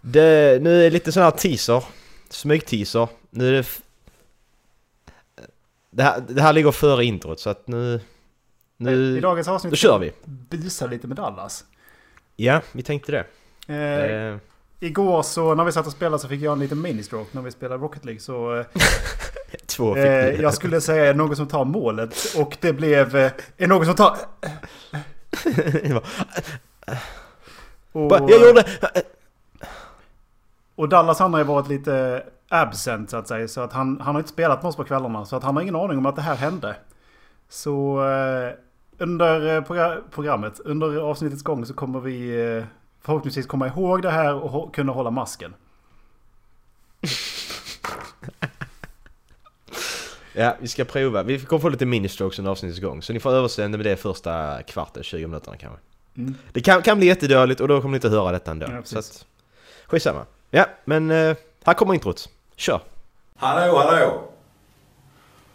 Det, nu är det lite sån här teaser. Smygteaser. Nu är det... Det här, det här ligger före introt så att nu... I Nu... dagens avsnitt Då kör vi! busar lite med Dallas. Ja, vi tänkte det. Eh, Eh, Igår så när vi satt och spelade så fick jag en liten mini-stroke när vi spelade Rocket League. Så eh, två fick eh, jag skulle säga någon som tar målet och det blev... Eh, är någon som tar... Och, Jag gjorde... och Dallas han har ju varit lite absent så att säga. Så att han, han har inte spelat med oss på kvällarna. Så att han har ingen aning om att det här hände. Så eh, under eh, progra- programmet, under avsnittets gång så kommer vi eh, förhoppningsvis komma ihåg det här och hå- kunna hålla masken. Ja, vi ska prova. Vi kommer få lite ministrokes under avsnittets gång. Så ni får överseende med det första kvarten, 20 minuterna kanske. Mm. Det kan, kan bli jättedåligt och då kommer ni inte höra detta ändå. Ja, så att, skitsamma. Ja, men eh, här kommer introt. Kör! Hallå, hallå!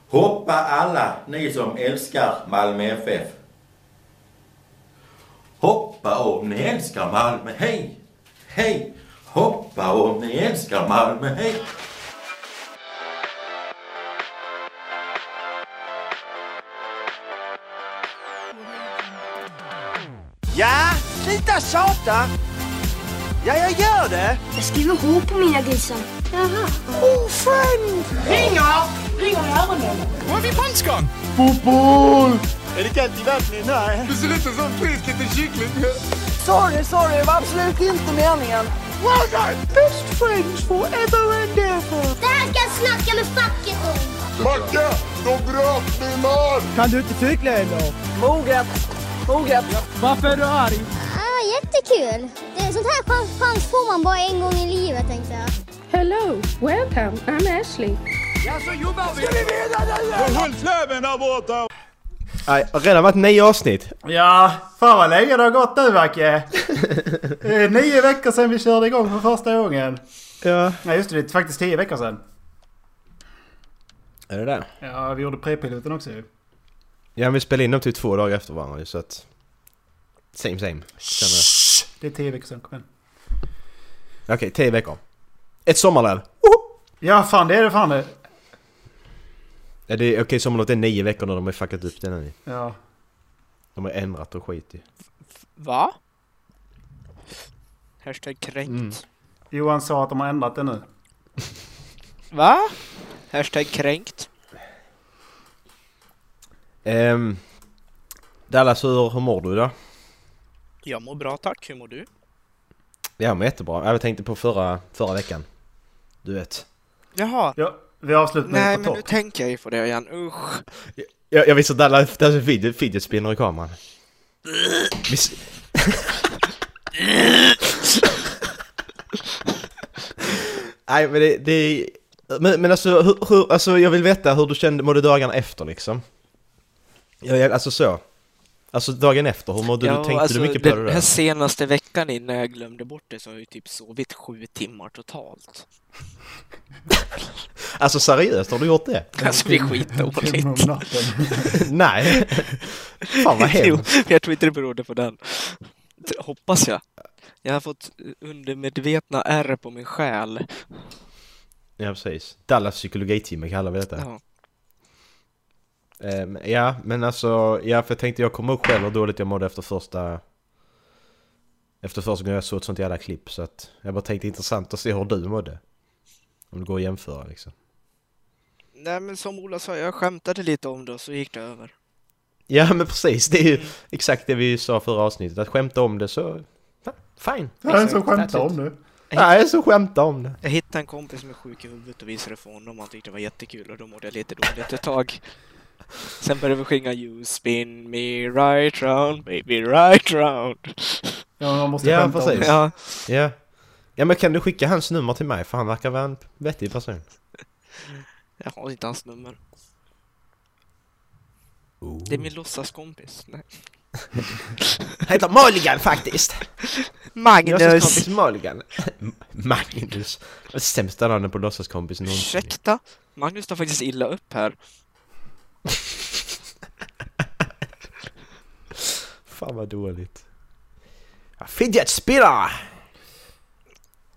Hoppa alla ni som älskar Malmö FF. Hoppa om ni älskar Malmö, hej! Hej! Hoppa om ni älskar Malmö, hej! Ja, sluta tjata! Ja, jag gör det! Jag skriver H på mina grisar. Jaha. Oh, friend! Ringer! Ringer i öronen. Var är vi punchgun? Är det kallt i vattnet? Nej. Du ser ut som frisk liten kyckling. Sorry, sorry, det var absolut inte meningen. Well done! Best friends forever and ever! Det här ska jag snacka med facket om. Macke, de bröt min arm! Kan du inte cykla eller? Moget. Moget. Varför är du arg? Ah, jättekul. Det, sånt här chans, chans får man bara en gång i livet tänkte jag. Hello, welcome. I'm Ashley. Ja, så jobbar vi! Ska vi vinna? Håll fläven där borta! Nej, redan varit nio avsnitt. Ja, fan vad länge det har gått nu Macke. Nio veckor sedan vi körde igång för första gången. Ja. Nej just det, det är faktiskt tio veckor sedan. Är det det? Ja, vi gjorde pre-piloten också ju. Ja, men vi spelade in dem typ två dagar efter varandra så att... Same same. Känner Det är tio veckor sedan, kom igen. Okej, tio veckor. Ett sommarlöv. Ja, fan det är det fan det. Ja, det är, okej, sommarlovet är nio veckor när de har fuckat upp det nu. Ja. De har ändrat och skit i. Va? Hashtag kränkt. Mm. Johan sa att de har ändrat det nu. Va? Hashtag kränkt. Ehm... Dallas, hur, hur mår du idag? Jag mår bra tack, hur mår du? Jag mår jättebra. Jag tänkte på förra, förra veckan. Du vet. Jaha. Ja, vi avslutar Nej men på nu topp. tänker jag ju på det igen, usch. Jag, jag visste att Dallas, Dallas fidget, fidget spinner i kameran. Vis- Nej men det, det men, men alltså, hur, hur, alltså jag vill veta hur du kände, mådde dagarna efter liksom? Ja, jag- alltså så. Alltså dagen efter, hur mådde du? Tänkte du mycket på det Den här senaste veckan innan jag glömde bort det så har jag ju typ sovit sju timmar totalt. Alltså seriöst, har du gjort det? Alltså det är skitdåligt. Nej! Fan vad Jo, hemskt! jag tror inte det berodde på den. Hoppas jag. Jag har fått undermedvetna ärr på min själ. Ja precis. Dallas psykologitimme kallar vi detta. Ja. Ehm, ja, men alltså, ja för jag tänkte jag kommer ihåg själv hur dåligt jag mådde efter första... Efter första gången jag såg ett sånt jävla klipp så att jag bara tänkte intressant att se hur du mådde. Om det går att jämföra liksom. Nej men som Ola sa, jag skämtade lite om det och så gick det över. Ja men precis, det är ju exakt det vi sa förra avsnittet. Att skämta om det så... ja, Fine! Jag är så Exakt, skämta that's om nu. Nej, så skämta om det. Jag hittade en kompis som är sjuk i huvudet och visade det för honom och han tyckte det var jättekul och då mådde jag lite dåligt ett tag. Sen började vi sjunga You spin me right round, baby right round. Ja, man måste Ja, precis. Ja, Ja. Ja men kan du skicka hans nummer till mig? För han verkar vara en vettig person. jag har inte hans nummer. Det är min låtsaskompis. Nej. Heter Mulligan faktiskt! Magnus! Låtsaskompis Mulligan. Magnus. Det sämsta namnet på låtsaskompis någonsin. Ursäkta? Magnus tar faktiskt illa upp här. Fan vad dåligt. Fidget spinner!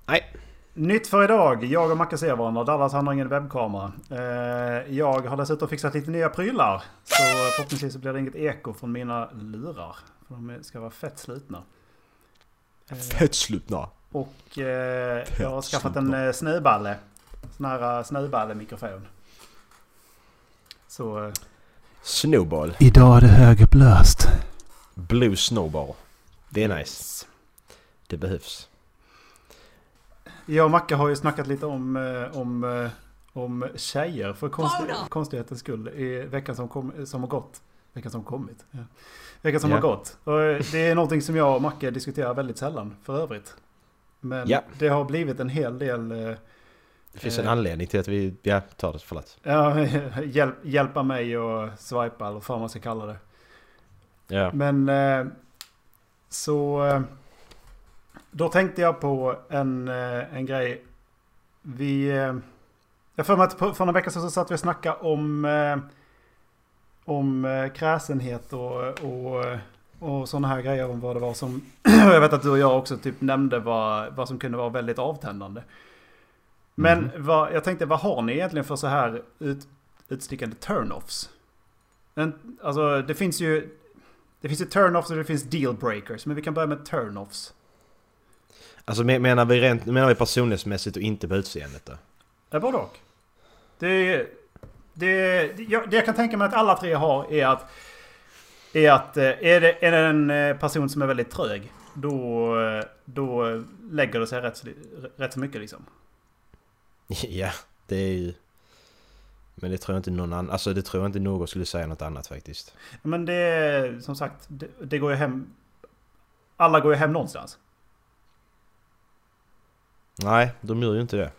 Nej. Nytt för idag. Jag och Macke ser varandra. Dallas han har ingen webbkamera. Eh, jag har dessutom fixat lite nya prylar. Så förhoppningsvis så blir det inget eko från mina lurar. För de ska vara fett slutna. Eh, Fett slutna. och eh, jag har skaffat en eh, snöballe. Sån här snöballe-mikrofon. Så... Eh, Snowball. Idag är det högupplöst. Blue Snowball. Det är nice. Det behövs. Jag och Macke har ju snackat lite om, eh, om, eh, om tjejer för konst, konstighetens skull i veckan som, kom, som har gått. Veckan som kommit. Ja. Veckan som Ja. har gått. Och eh, det är någonting som jag och Macke diskuterar väldigt sällan för övrigt. Men Ja. det har blivit en hel del Det finns en Eh. anledning till att vi... Ja, ta det. Förlåt. ja, hjälp, hjälpa mig att swipa eller vad man ska kalla det. Ja. Men eh, så eh, då tänkte jag på en, eh, en grej. Vi... Jag för mig att för några veckor sedan så satt vi och snackade om, om kräsenhet och, och, och sådana här grejer om vad det var som... jag vet att du och jag också typ nämnde vad, vad som kunde vara väldigt avtändande. Men vad, jag tänkte, vad har ni egentligen för så här ut, utstickande turn-offs? En, alltså det finns ju... Det finns ju turn-offs och det finns deal-breakers. Men vi kan börja med turn-offs. Alltså men- menar vi, rent, menar vi personlighetsmässigt och inte på utseendet då? Ja, både och. Det, det, jag, det jag kan tänka mig att alla tre har är att... Är att eh, är det, är det en eh, person som är väldigt trög. Då, eh, då lägger det sig rätt, så- rätt så mycket liksom. ja, det är ju... Men det tror jag inte någon annan... Alltså det tror jag inte någon skulle säga något annat faktiskt. Men det som sagt, det, det går ju hem... Alla går ju hem någonstans. Nej, de gör ju inte det.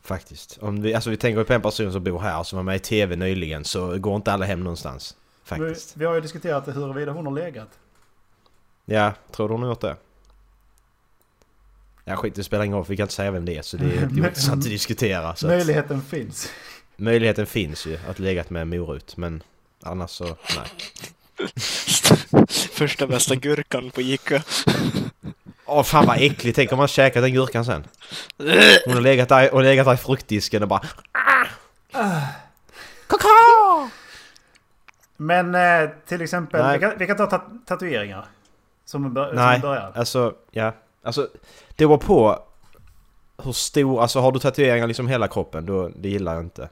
Faktiskt. Om vi, alltså vi tänker på en person som bor här som var med i TV nyligen så går inte alla hem någonstans. Vi, Faktiskt. vi har ju diskuterat huruvida hon har legat. Ja, tror du hon har gjort det? Ja skit, det spelar ingen roll för vi kan inte säga vem det är så det är intressant att diskutera. Så att, Möjligheten finns. möjligheten finns ju att legat med en morot men annars så nej. Första bästa gurkan på Ica. Åh fan vad äckligt, tänk om man käkat den gurkan sen. Hon har legat där, och legat där i fruktdisken och bara Men eh, till exempel, vi kan, vi kan ta tat- tatueringar. Som en, bör, som Nej, en början. alltså ja. Alltså det beror på hur stor, alltså har du tatueringar liksom hela kroppen då, det gillar jag inte.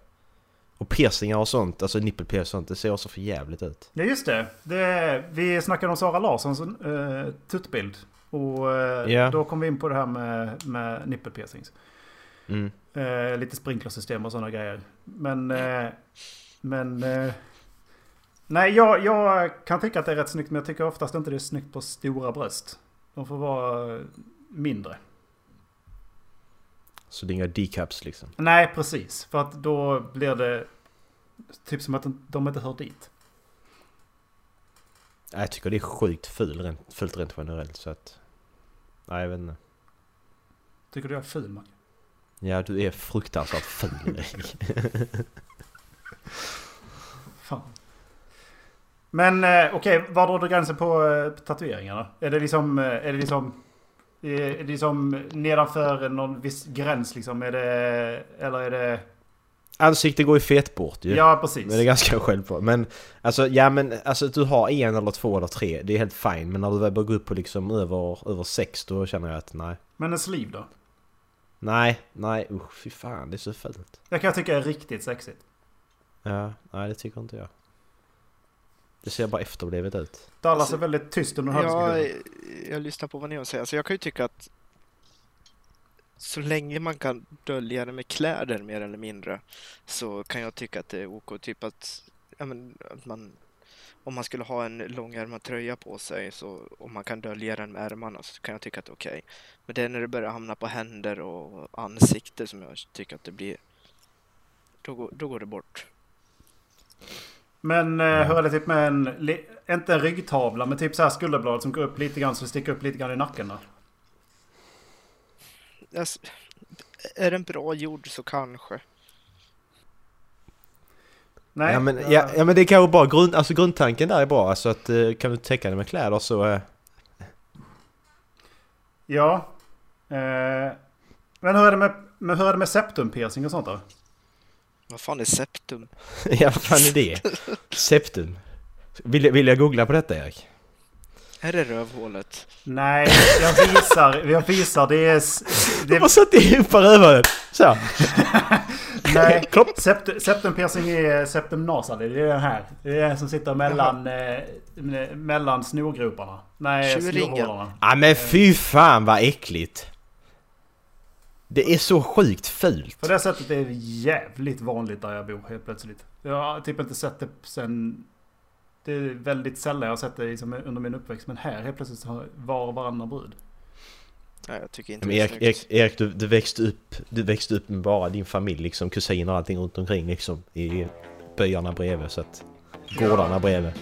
Och piercingar och sånt, alltså nippelpiercing och sånt, det ser också för jävligt ut. Ja just det. det vi snackade om Sara Larssons uh, tuttbild. Och eh, Ja. då kom vi in på det här med, med nippelpiercings. Mm. Eh, lite sprinklersystem och sådana grejer. Men... eh, men... eh, nej, jag, jag kan tycka att det är rätt snyggt. Men jag tycker oftast inte det är snyggt på stora bröst. De får vara mindre. Så det är inga decaps liksom. Nej, precis. För att då blir det typ som att de- inte hör dit. Jag tycker det är sjukt ful, rent, fult rent generellt så att... Nej jag vet inte. Tycker du jag är ful, Macke? Ja du är fruktansvärt ful. Fan. Men eh, okej, var drar du gränsen på eh, tatueringarna? Är det liksom... eh, Är det liksom... Är är det liksom nedanför någon viss gräns liksom? Är det... Eller är det... Ansikte går ju fet bort ju. Ja, precis. Men det är ganska självklart. Men alltså, ja men alltså du har en eller två eller tre, det är helt fine. Men när du väl börjar gå upp på liksom över, över sex då känner jag att nej. Men en sleeve då? Nej, nej usch fy fan det är så fult. Det kan jag tycka är riktigt sexigt. Ja, nej det tycker inte jag. Det ser bara efterblivet ut. Dallas Alltså, är väldigt tyst under Ja, diskussionen. jag lyssnar på vad ni har att säga. Så jag kan ju tycka att så länge man kan dölja det med kläder mer eller mindre så kan jag tycka att det är OK. Typ att, ja, men, att man, om man skulle ha en långärmad tröja på sig så om man kan dölja den med ärmarna så kan jag tycka att det är okej. Men det är när det börjar hamna på händer och ansikte som jag tycker att det blir då går, då går det bort. Men eh, hur är det typ med en... Inte en ryggtavla, men typ så här skulderblad som går upp lite grann så det sticker upp lite grann i nacken då? Alltså, är den bra gjord så kanske. Nej. ja, men, jag- ja, ja men det är kanske bra, grund, alltså grundtanken där är bra. Alltså att eh, kan du täcka det med kläder så... eh, Ja. Eh, men hur är det med, men hur är det med septumpiercing och sånt då? Vad fan är septum? ja, vad fan är det? Septum. Vill jag, vill jag googla på detta Erik? Är det rövhålet? Nej, jag visar. Jag visar. Det är... Det, har satt ihop rövhålet! Så. nej, sept, septumpiercing är septum nasally. Det är den här. Det är den som sitter mellan, eh, mellan snorgroparna. Nej, snorhålarna. Ja men fy fan vad äckligt! Det är så sjukt fult. På det sättet är det jävligt vanligt där jag bor helt plötsligt. Jag har typ inte sett det sen... Det är väldigt sällan jag har sett det liksom under min uppväxt. Men här helt plötsligt har var och varannan brud. Nej, jag tycker inte Men det är Erik. Erik, Erik du, du, växte upp, du växte upp med bara din familj, liksom kusiner och allting runt omkring liksom. I byarna bredvid så att... Gårdarna bredvid.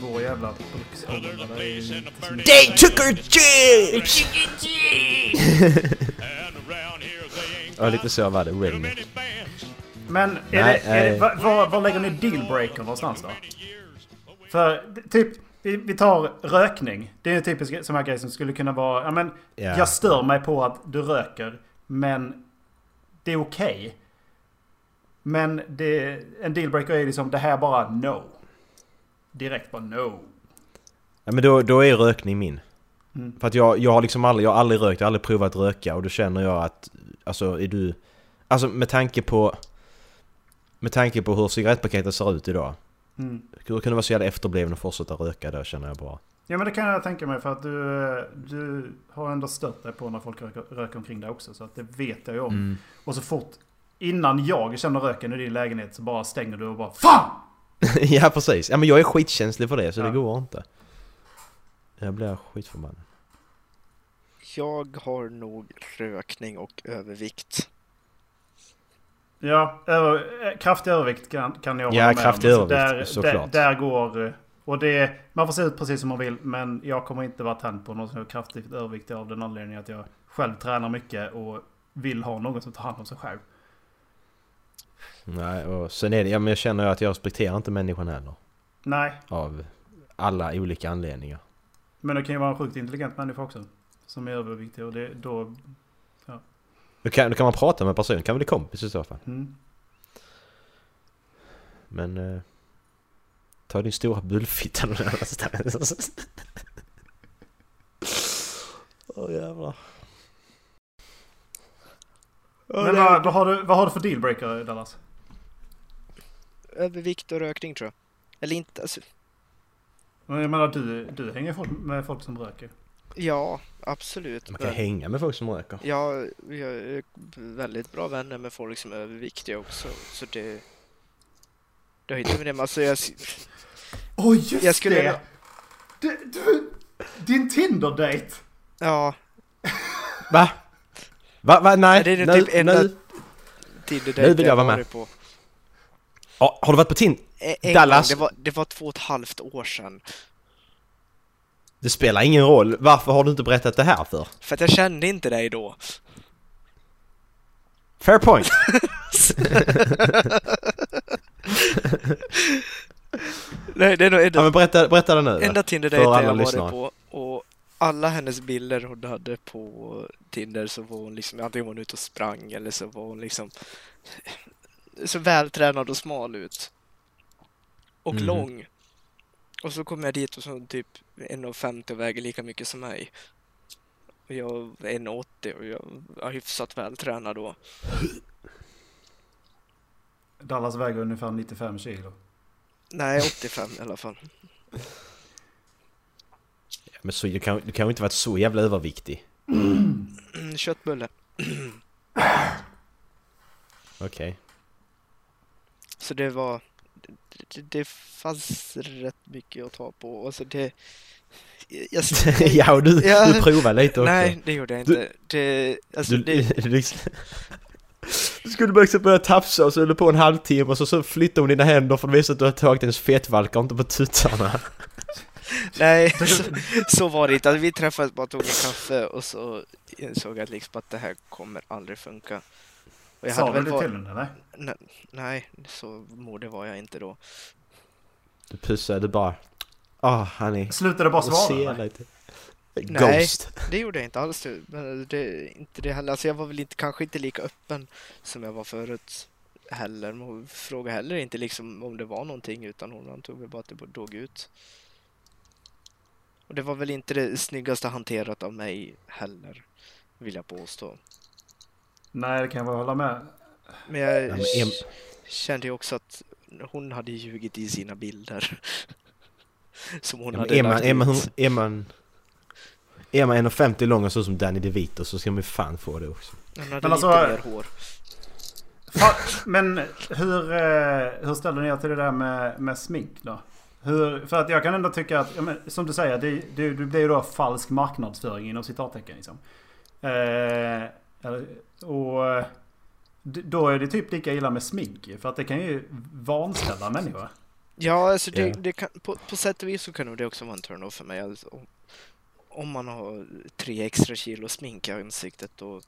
Vår jävla mycket- They took her chips! Ja lite så var det, Redneck. Men är Nej, det, är det, nej. var, var, var lägger ni dealbreaker någonstans då? För typ, vi, vi tar rökning. Det är en typisk sån här grej som skulle kunna vara... Ja, men, Ja. Jag stör mig på att du röker, men det är okej. Men det, en dealbreaker är liksom det här bara no. Direkt bara no. Ja men då, då är rökning min. Mm. För att jag, jag har liksom aldrig, jag har aldrig rökt, jag har aldrig provat röka och då känner jag att... Alltså är du... Alltså med tanke på... Med tanke på hur cigarettpaketet ser ut idag. Mm. Hur kan du vara så jävla efterbliven och fortsätta röka där känner jag bara. Ja men det kan jag tänka mig för att du, du har ändå stött dig på när folk röker, röker omkring dig också. Så att det vet jag ju om. Mm. Och så fort innan jag känner röken i din lägenhet så bara stänger du och bara FAN! ja precis. Ja men jag är skitkänslig för det så Ja. det går inte. Jag blir skitförbannad. Jag har nog rökning och övervikt. Ja, över, eh, kraftig övervikt kan, kan jag Ja, hålla med kraftig om. Så övervikt, där, såklart. Där, där går... eh, Och det, man får se ut precis som man vill men jag kommer inte vara tänd på något som är kraftigt överviktig av den anledningen att jag själv tränar mycket och vill ha någon som tar hand om sig själv. Nej och sen är det, ja men jag känner att jag respekterar inte människan heller. Nej, Av alla olika anledningar. men det kan ju vara en sjukt intelligent människa också. Som är överviktig och det, då... Då kan, då kan man prata med personen, kan bli kompis i så fall. Mm. Men... Eh, ta din stora bullfitta någon annanstans. Åh jävlar. Men vad, vad, har du, vad har du för dealbreaker Dallas? Övervikt och rökning tror jag. Eller inte, alltså, Men Jag menar du, du hänger folk, med folk som röker. ja, absolut. Man kan men- hänga med folk som röker. Ja, jag är väldigt bra vänner med folk som är överviktiga också. Så det... Det har inte med det men alltså jag... Oj just Jag skulle- det! Du, du, din Tinder-date! Ja, Va? Va? Va? Nej, Det är nu, typ enda- nu. Tinder Nu vill jag vara med. På. Ja, har du varit på Tinder? En, en Dallas. Gång, det, var, det var två och ett halvt år sedan. Det spelar ingen roll. Varför har du inte berättat det här för? För att jag kände inte dig då. Fair point! Nej, det är nog Ja enda, men berätta, berätta det nu enda tinder för jag alla varit lyssnare. på. Och alla hennes bilder hon hade på Tinder så var hon liksom, antingen var hon ute och sprang eller så var hon liksom så vältränad och smal ut. Och Mhm. lång. Och så kom jag dit och så typ 1,50 och väger lika mycket som mig. Och jag är 1,80 och jag är hyfsat vältränad då. Dallas väger ungefär 95 kilo. Nej, 85 i alla fall. Men så, du kan, du kan ju inte varit så jävla överviktig. Mm, Köttbulle. Okej. Så det var... Det, det fanns rätt mycket att ta på. Alltså det... Jag, ja, och du, Ja. du provar lite också. Nej, det gjorde jag Du- inte. Det, alltså Du, det, du, liksom, du skulle bara liksom börja tafsa och så höll du på en halvtimme och så, så flyttade hon dina händer för att visa att du har tagit hennes fetvalkar och inte på tuttarna. nej, så, så var det inte. Alltså, vi träffades bara och tog en kaffe och så insåg jag liksom att det här kommer aldrig funka. Och jag Sa hade du väl det var- till henne? Nej, nej, så modig var jag inte då. Du pussade, du bara... Ah, han är... Slutade bara svara? Nej. Det gjorde jag inte alls. det. Men det, inte det heller. Alltså jag var väl inte, kanske inte lika öppen som jag var förut heller. Men hon frågade heller inte liksom om det var någonting utan hon antog väl bara att det dog ut. Och det var väl inte det snyggaste hanterat av mig heller, vill jag påstå. Nej, det kan jag väl hålla med. Men jag Ja, men kände ju också att hon hade ljugit i sina bilder. Som hon Ja, hade är, man, lagt är, man, ut. är man... Är man 1,50 lång och så som Danny DeVito så ska man ju fan få det också. Hade Men lite alltså- mer hår. Fan, men hur, eh, hur ställer ni er till det där med, med smink då? Hur, för att jag kan ändå tycka att, ja, men, som du säger, det, det, det blir ju då falsk marknadsföring inom citattecken. Liksom. Eh, och då är det typ lika illa med smink För att det kan ju vanställa människor. Ja, alltså det, det kan, på, på sätt och vis så kan nog det också vara en turn-off för mig. Alltså, om, om man har tre extra kilo smink i ansiktet då,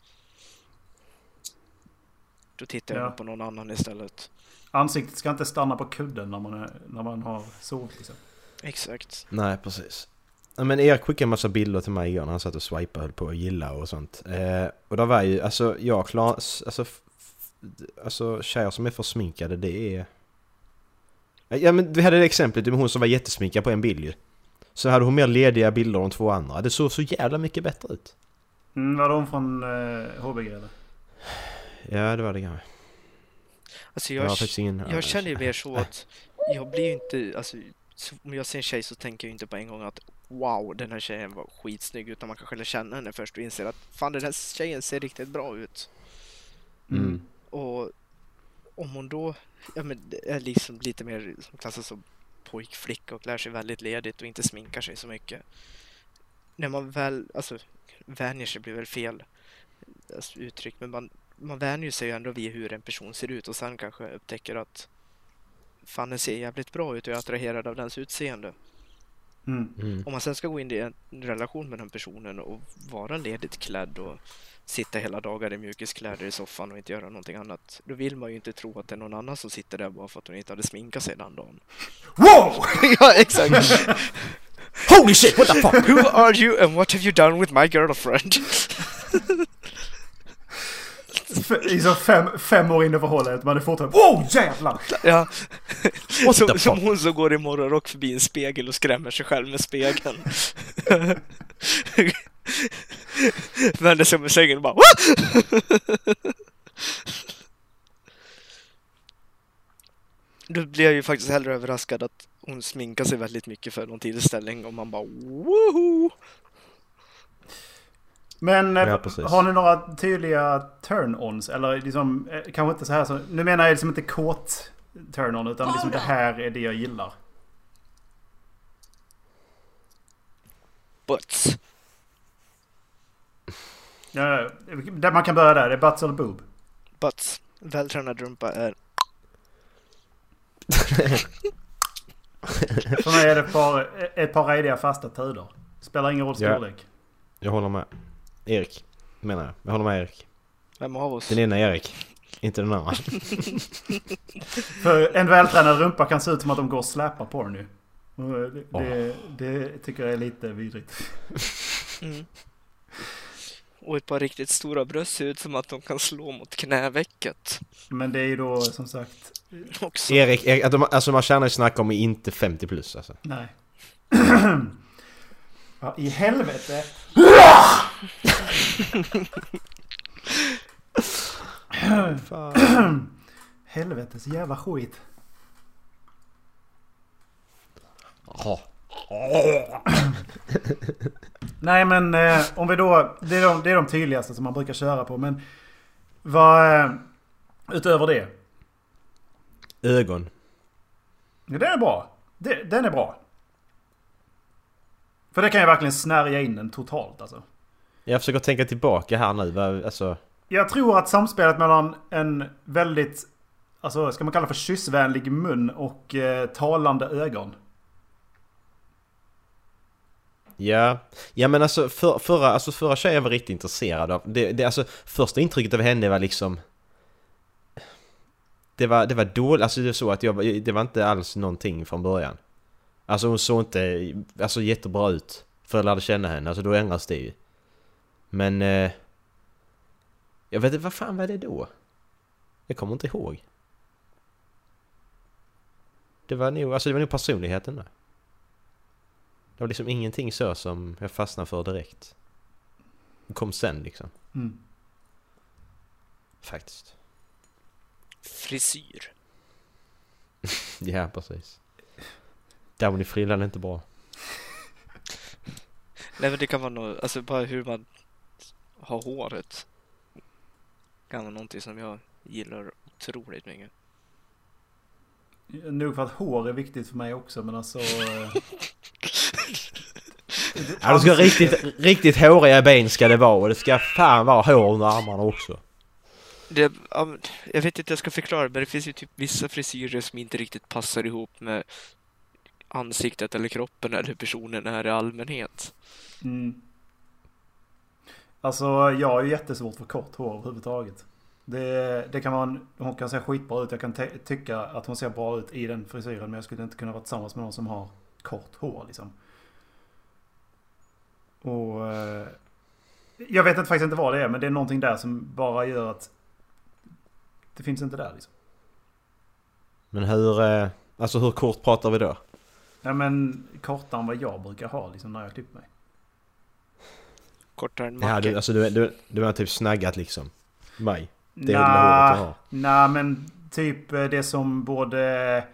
då tittar jag Ja. på någon annan istället. Ansiktet ska inte stanna på kudden när man, är, när man har sovit. Liksom. Exakt. Nej, precis. Men Erik skickade en massa bilder till mig igår när han satt och swipade och höll på att gilla och sånt. Eh, och det var ju, alltså jag klar, alltså, alltså tjejer som är för sminkade det är... Ja men vi hade det exemplet med hon som var jättesminkad på en bild ju. Så hade hon mer lediga bilder än två andra. Det såg så jävla mycket bättre ut. Mm, var de från eh, HBG eller? Ja det var det kanske. Alltså Jag jag, har ingen... jag känner ju mer så att jag blir ju inte, alltså så om jag ser en tjej så tänker jag inte på en gång att wow, den här tjejen var skitsnygg utan man kanske lär känna henne först och inser att fan den här tjejen ser riktigt bra ut. Mm. Och om hon då ja, men det är liksom lite mer som klassas som pojkflicka och lär sig väldigt ledigt och inte sminkar sig så mycket. När man väl, alltså vänjer sig blir väl fel alltså, uttryck, men man, man vänjer sig ju ändå vid hur en person ser ut och sen kanske upptäcker att fan den ser jävligt bra ut och jag är attraherad av dens utseende. Mm. Mm. Om man sen ska gå in i en relation med den personen och vara ledigt klädd och sitta hela dagar i mjukiskläder i soffan och inte göra någonting annat. Då vill man ju inte tro att det är någon annan som sitter där bara för att hon inte hade sminkat sig den dagen. Wow! ja, exakt! Holy shit, what the fuck! Who are you and what have you done with my girlfriend? Så fem, fem år in i förhållandet, man är fortfarande Wow jävlar! ja. What Som, hon som går i morgonrock förbi en spegel och skrämmer sig själv med spegeln. Vänder sig om i sängen och bara! Då blir jag ju faktiskt hellre överraskad att hon sminkar sig väldigt mycket för någon tillställning och man bara woho! Men eh, Ja, har ni några tydliga turn-ons? Eller liksom, eh, kanske inte så här så... Nu menar jag liksom inte kåt turn-on utan liksom det här är det jag gillar. Butts. Ja, där man kan börja där, det är butts eller boob. Butts. Vältränad rumpa är För mig är det ett par, ett par rediga fasta tider. Spelar ingen roll Ja. storlek. Jag håller med. Erik, menar jag. Jag håller med Erik. vem av oss? Den ena Erik. Inte den andra. För en vältränad rumpa kan se ut som att de går och släpar på den nu. Det, Åh. det, det tycker jag är lite vidrigt. Mm. Och ett par riktigt stora bröst ser ut som att de kan slå mot knävecket. Men det är ju då som sagt... Också. Erik, Erik att de, alltså man tjänar ju snack om inte 50 plus alltså. Nej. ja, i helvete. Helvetes jävla skit. Ja. Nej men eh, om vi då... Det är, de, det är de tydligaste som man brukar köra på men... Vad... Eh, utöver det. Ögon. Ja, den är bra. Det, den är bra. För det kan ju verkligen snärja in den totalt alltså. Jag försöker tänka tillbaka här nu. Alltså, Jag tror att samspelet mellan en väldigt... Alltså ska man kalla för kyssvänlig mun och eh, talande ögon. ja. Ja men alltså för, förra, alltså förra tjejen var riktigt intresserad av... Det, det, alltså första intrycket av henne var liksom... Det var, det var dåligt, alltså det var så att jag, det var inte alls någonting från början. Alltså hon såg inte alltså, jättebra ut. För jag lärde känna henne, alltså då ändras det ju. Men... Eh, jag vet inte, vad fan var det då? Jag kommer inte ihåg. Det var nog, alltså det var nog personligheten där. Det var liksom ingenting så som jag fastnade för direkt. Det kom sen liksom. Mm. Faktiskt. Frisyr. Ja, precis. Downy frillan är inte bra. Nej men det kan vara något, alltså bara hur man har håret. Kan vara någonting som jag gillar otroligt mycket. Nog för att hår är viktigt för mig också men alltså... eh, Ja, det ska riktigt, riktigt håriga ben ska det vara och det ska fan vara hår under armarna också. Det, jag vet inte hur jag ska förklara men det finns ju typ vissa frisyrer som inte riktigt passar ihop med ansiktet eller kroppen eller hur personen är i allmänhet. Mm. Alltså jag har ju jättesvårt för kort hår överhuvudtaget. Det, det kan vara, hon kan se skitbra ut. Jag kan tycka att hon ser bra ut i den frisyren. Men jag skulle inte kunna vara tillsammans med någon som har kort hår liksom. Och... eh, Jag vet inte, faktiskt inte vad det är. Men det är någonting där som bara gör att... Det finns inte där liksom. Men hur, eh, alltså hur kort pratar vi då? Ja men kortare än vad jag brukar ha liksom när jag klipper mig. Kortare än Ja, Macke. du, alltså du, du, du har typ snaggat liksom. Mig. Det är det Nja, håret. Nej men typ eh, det som både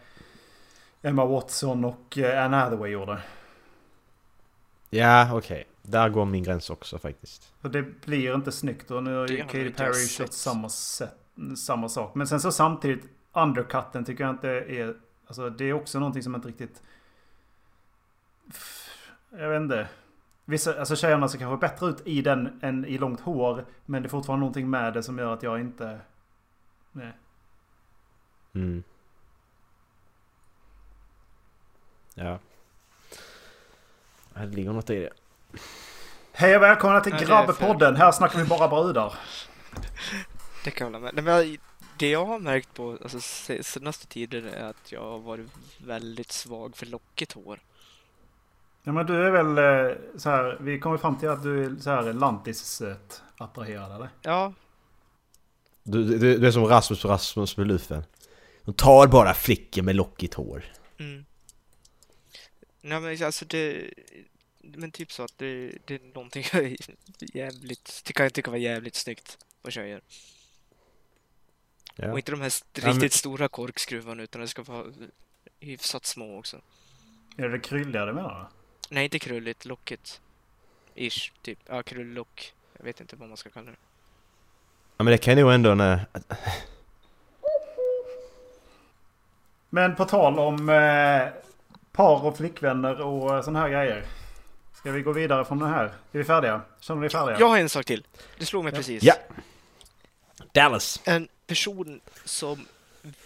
Emma Watson och eh, Anne Hathaway gjorde. Ja, okej. Där går min gräns också faktiskt. För det blir inte snyggt och nu har ju har Katy Perry kört samma, sätt, samma sak. Men sen så samtidigt undercutten tycker jag inte är... Alltså det är också någonting som inte riktigt... Jag vet inte. Vissa, alltså tjejerna ser kanske bättre ut i den än i långt hår. Men det är fortfarande någonting med det som gör att jag inte... Nej. Mm. Ja. Det ligger något i det. Hej och välkomna till Ja, Grabbepodden. Här snackar vi bara brudar. Det kan jag hålla med. Nej, men jag- det jag har märkt på alltså, se- senaste tiden är att jag har varit väldigt svag för lockigt hår. Ja men du är väl eh, så här. Vi kommer fram till att du är så här lantis attraherad eller? Ja, Du, du, du är som Rasmus Rasmus med lufen. De tar bara flickor med lockigt hår. Mm. Nej men alltså det... Men typ så att det, det är någonting jävligt... Det kan jag tycka var jävligt snyggt på tjejer. Ja. Och inte de här st- Ja, men- riktigt stora korkskruvarna utan det ska vara hyfsat små också. Är det krylliga du menar? Nej, inte krulligt, lockigt. Ish, typ. Ja, krullock. Jag vet inte vad man ska kalla det. ja men det kan nog ändå när... Men på tal om eh, par och flickvänner och eh, såna här grejer. Ska vi gå vidare från det här? Är vi färdiga? Känner ni färdiga? Jag har en sak till. Det slog mig Ja. precis. Ja! Dallas! En person som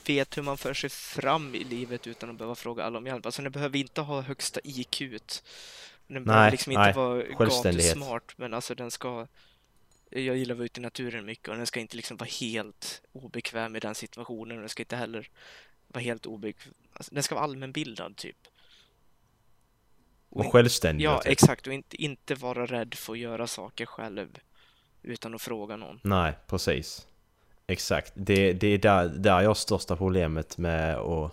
vet hur man för sig fram i livet utan att behöva fråga alla om hjälp. Alltså den behöver inte ha högsta IQ. Den behöver Nej, liksom inte nej. vara Självständighet. gatusmart, men alltså den ska... Jag gillar att vara ute i naturen mycket och den ska inte liksom vara helt obekväm i den situationen. Den ska inte heller vara helt obekväm. Alltså, den ska vara allmänbildad typ. Och självständig. Ja, typ. exakt. Och inte, inte vara rädd för att göra saker själv utan att fråga någon. Nej, precis. Exakt. Det, det är där, där jag har största problemet med att...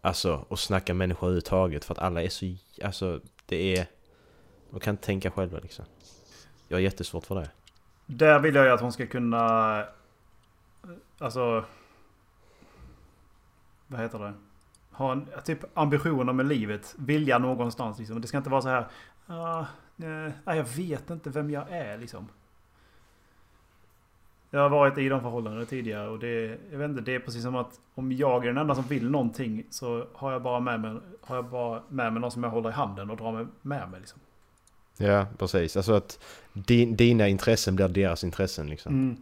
Alltså, att snacka människor överhuvudtaget. För att alla är så... Alltså, det är... De kan inte tänka själva liksom. Jag har jättesvårt för det. Där vill jag ju att hon ska kunna... Alltså... Vad heter det? Ha en typ ambitioner med livet. Vilja någonstans liksom. Det ska inte vara så här... Uh, nej, jag vet inte vem jag är liksom. Jag har varit i de förhållandena tidigare och det, jag vet inte, det är precis som att om jag är den enda som vill någonting så har jag bara med mig, har jag bara med mig någon som jag håller i handen och drar med, med mig liksom. Ja, precis. Alltså att din, dina intressen blir deras intressen liksom. Mm.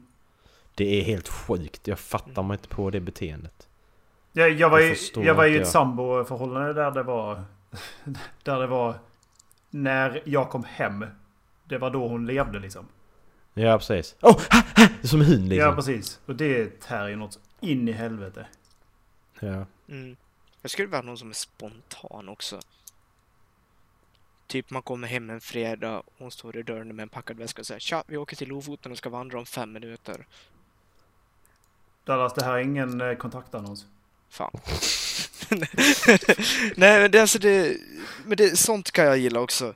Det är helt sjukt. Jag fattar mig inte på det beteendet. Jag, jag var Jag ju, förstår jag var ju i inte, ett ja. samboförhållande där det var... Där det var... När jag kom hem. Det var då hon levde liksom. Ja, precis. Oh, det är som hund liksom. Ja, precis. Och det tär ju något in i helvete. Ja. Mm. Jag skulle ha någon som är spontan också. typ man kommer hem en fredag, hon står i dörren med en packad väska och säger Tja, vi åker till Lofoten och ska vandra om fem minuter. Dallas, det här är ingen eh, kontaktannons. Fan. Nej men det, alltså det, men det, sånt kan jag gilla också.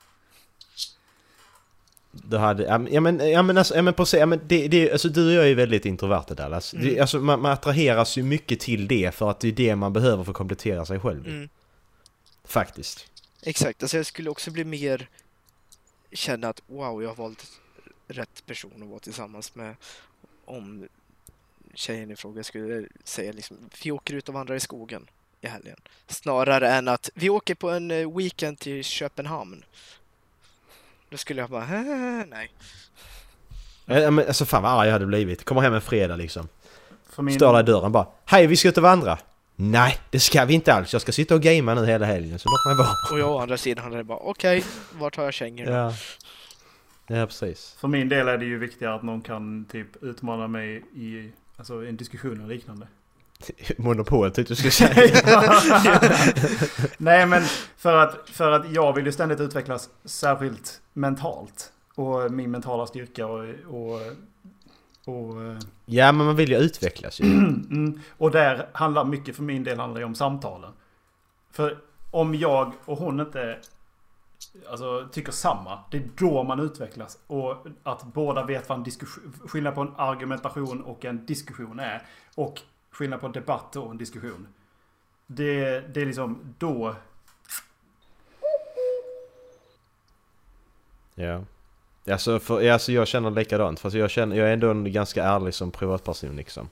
Du hade, ja men, ja men, alltså, ja, men på, ja, men det, det, alltså du och jag är ju väldigt introverta Dallas. Mm. Det, alltså, man, man attraheras ju mycket till det för att det är det man behöver för att komplettera sig själv. Mm. Faktiskt. Exakt, alltså jag skulle också bli mer känna att wow, jag har valt rätt person att vara tillsammans med om tjejen i fråga skulle säga liksom vi åker ut och vandrar i skogen i helgen. Snarare än att vi åker på en eh, weekend till Köpenhamn. Då skulle jag bara, "Äh, nej. Ja, men, alltså fan vad arg jag hade blivit. Kommer hem en fredag liksom. Min, Står där i dörren bara Hej vi ska ut och vandra! Nej det ska vi inte alls. Jag ska sitta och gamea nu hela helgen så låt mig vara. Och jag å andra sidan hade bara, okej, vart har jag kängorna? Ja. Ja precis. för min del är det ju viktigare att någon kan typ utmana mig i alltså, en diskussion eller liknande. Monopol tyckte du skulle säga. Nej men för att, för att jag vill ju ständigt utvecklas särskilt mentalt. Och min mentala styrka och... och, och ja men man vill ju utvecklas ju. Mm. Och där handlar mycket för min del handlar om samtalen. För om jag och hon inte alltså, tycker samma, det är då man utvecklas. Och att båda vet vad en diskussion, skillnad på en argumentation och en diskussion är. Och skillnad på en debatt och en diskussion. Det, det är liksom då... Ja. Alltså, för, alltså jag känner likadant fast jag, känner, jag är ändå en ganska ärlig som privatperson liksom.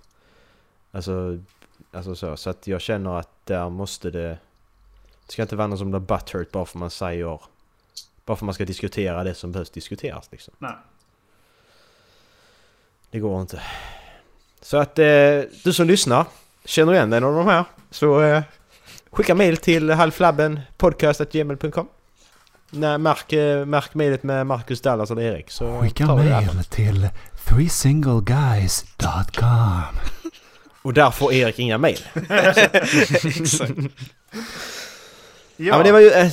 Alltså, alltså så, så att jag känner att där måste det... Det ska inte vara någon som blir butthurt bara för man säger... Bara för man ska diskutera det som behövs diskuteras liksom. Nej. Det går inte. Så att eh, du som lyssnar, känner igen dig någon av de här? Så eh, skicka mail till halvflabben.podcast.gmail.com Nej, märk, eh, märk mejlet med Marcus Dallas eller Erik så Skicka mail till threesingleguys.com Och där får Erik inga mail. Exakt. Ja, men det var ju... Eh,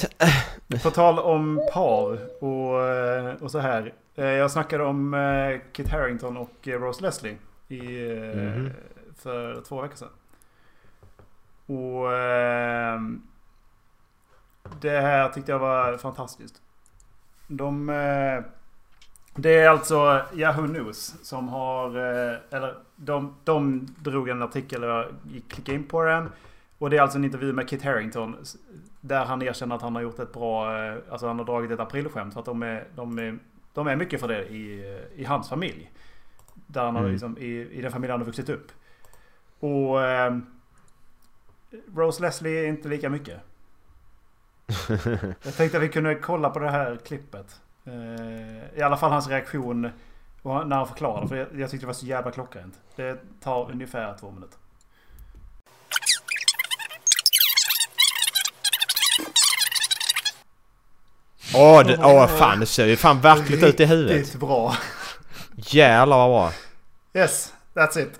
På tal om par och, eh, och så här. Eh, Jag snackade om eh, Kit Harington och eh, Rose Leslie i, Mhm. för två veckor sedan. Och ehm, det här tyckte jag var fantastiskt. De... eh, Det är alltså Yahoo News som har... eh, Eller de, de drog en artikel jag gick klicka in på den. Och det är alltså en intervju med Kit Harington. Där han erkänner att han har gjort ett bra... eh, Alltså han har dragit ett aprilskämt. För att de är, de är, de är mycket för det i, i hans familj. Där han har Mm. liksom, i, i den familj han har vuxit upp. Och... Eh, Rose Leslie är inte lika mycket. Jag tänkte att vi kunde kolla på det här klippet. Eh, I alla fall hans reaktion när han förklarade. För jag, jag tyckte det var så jävla klockrent. Det tar ungefär två minuter. Åh, det, åh fan det ser ju fan verkligt ut i huvudet. Riktigt bra. Jävlar vad bra. Yes, that's it.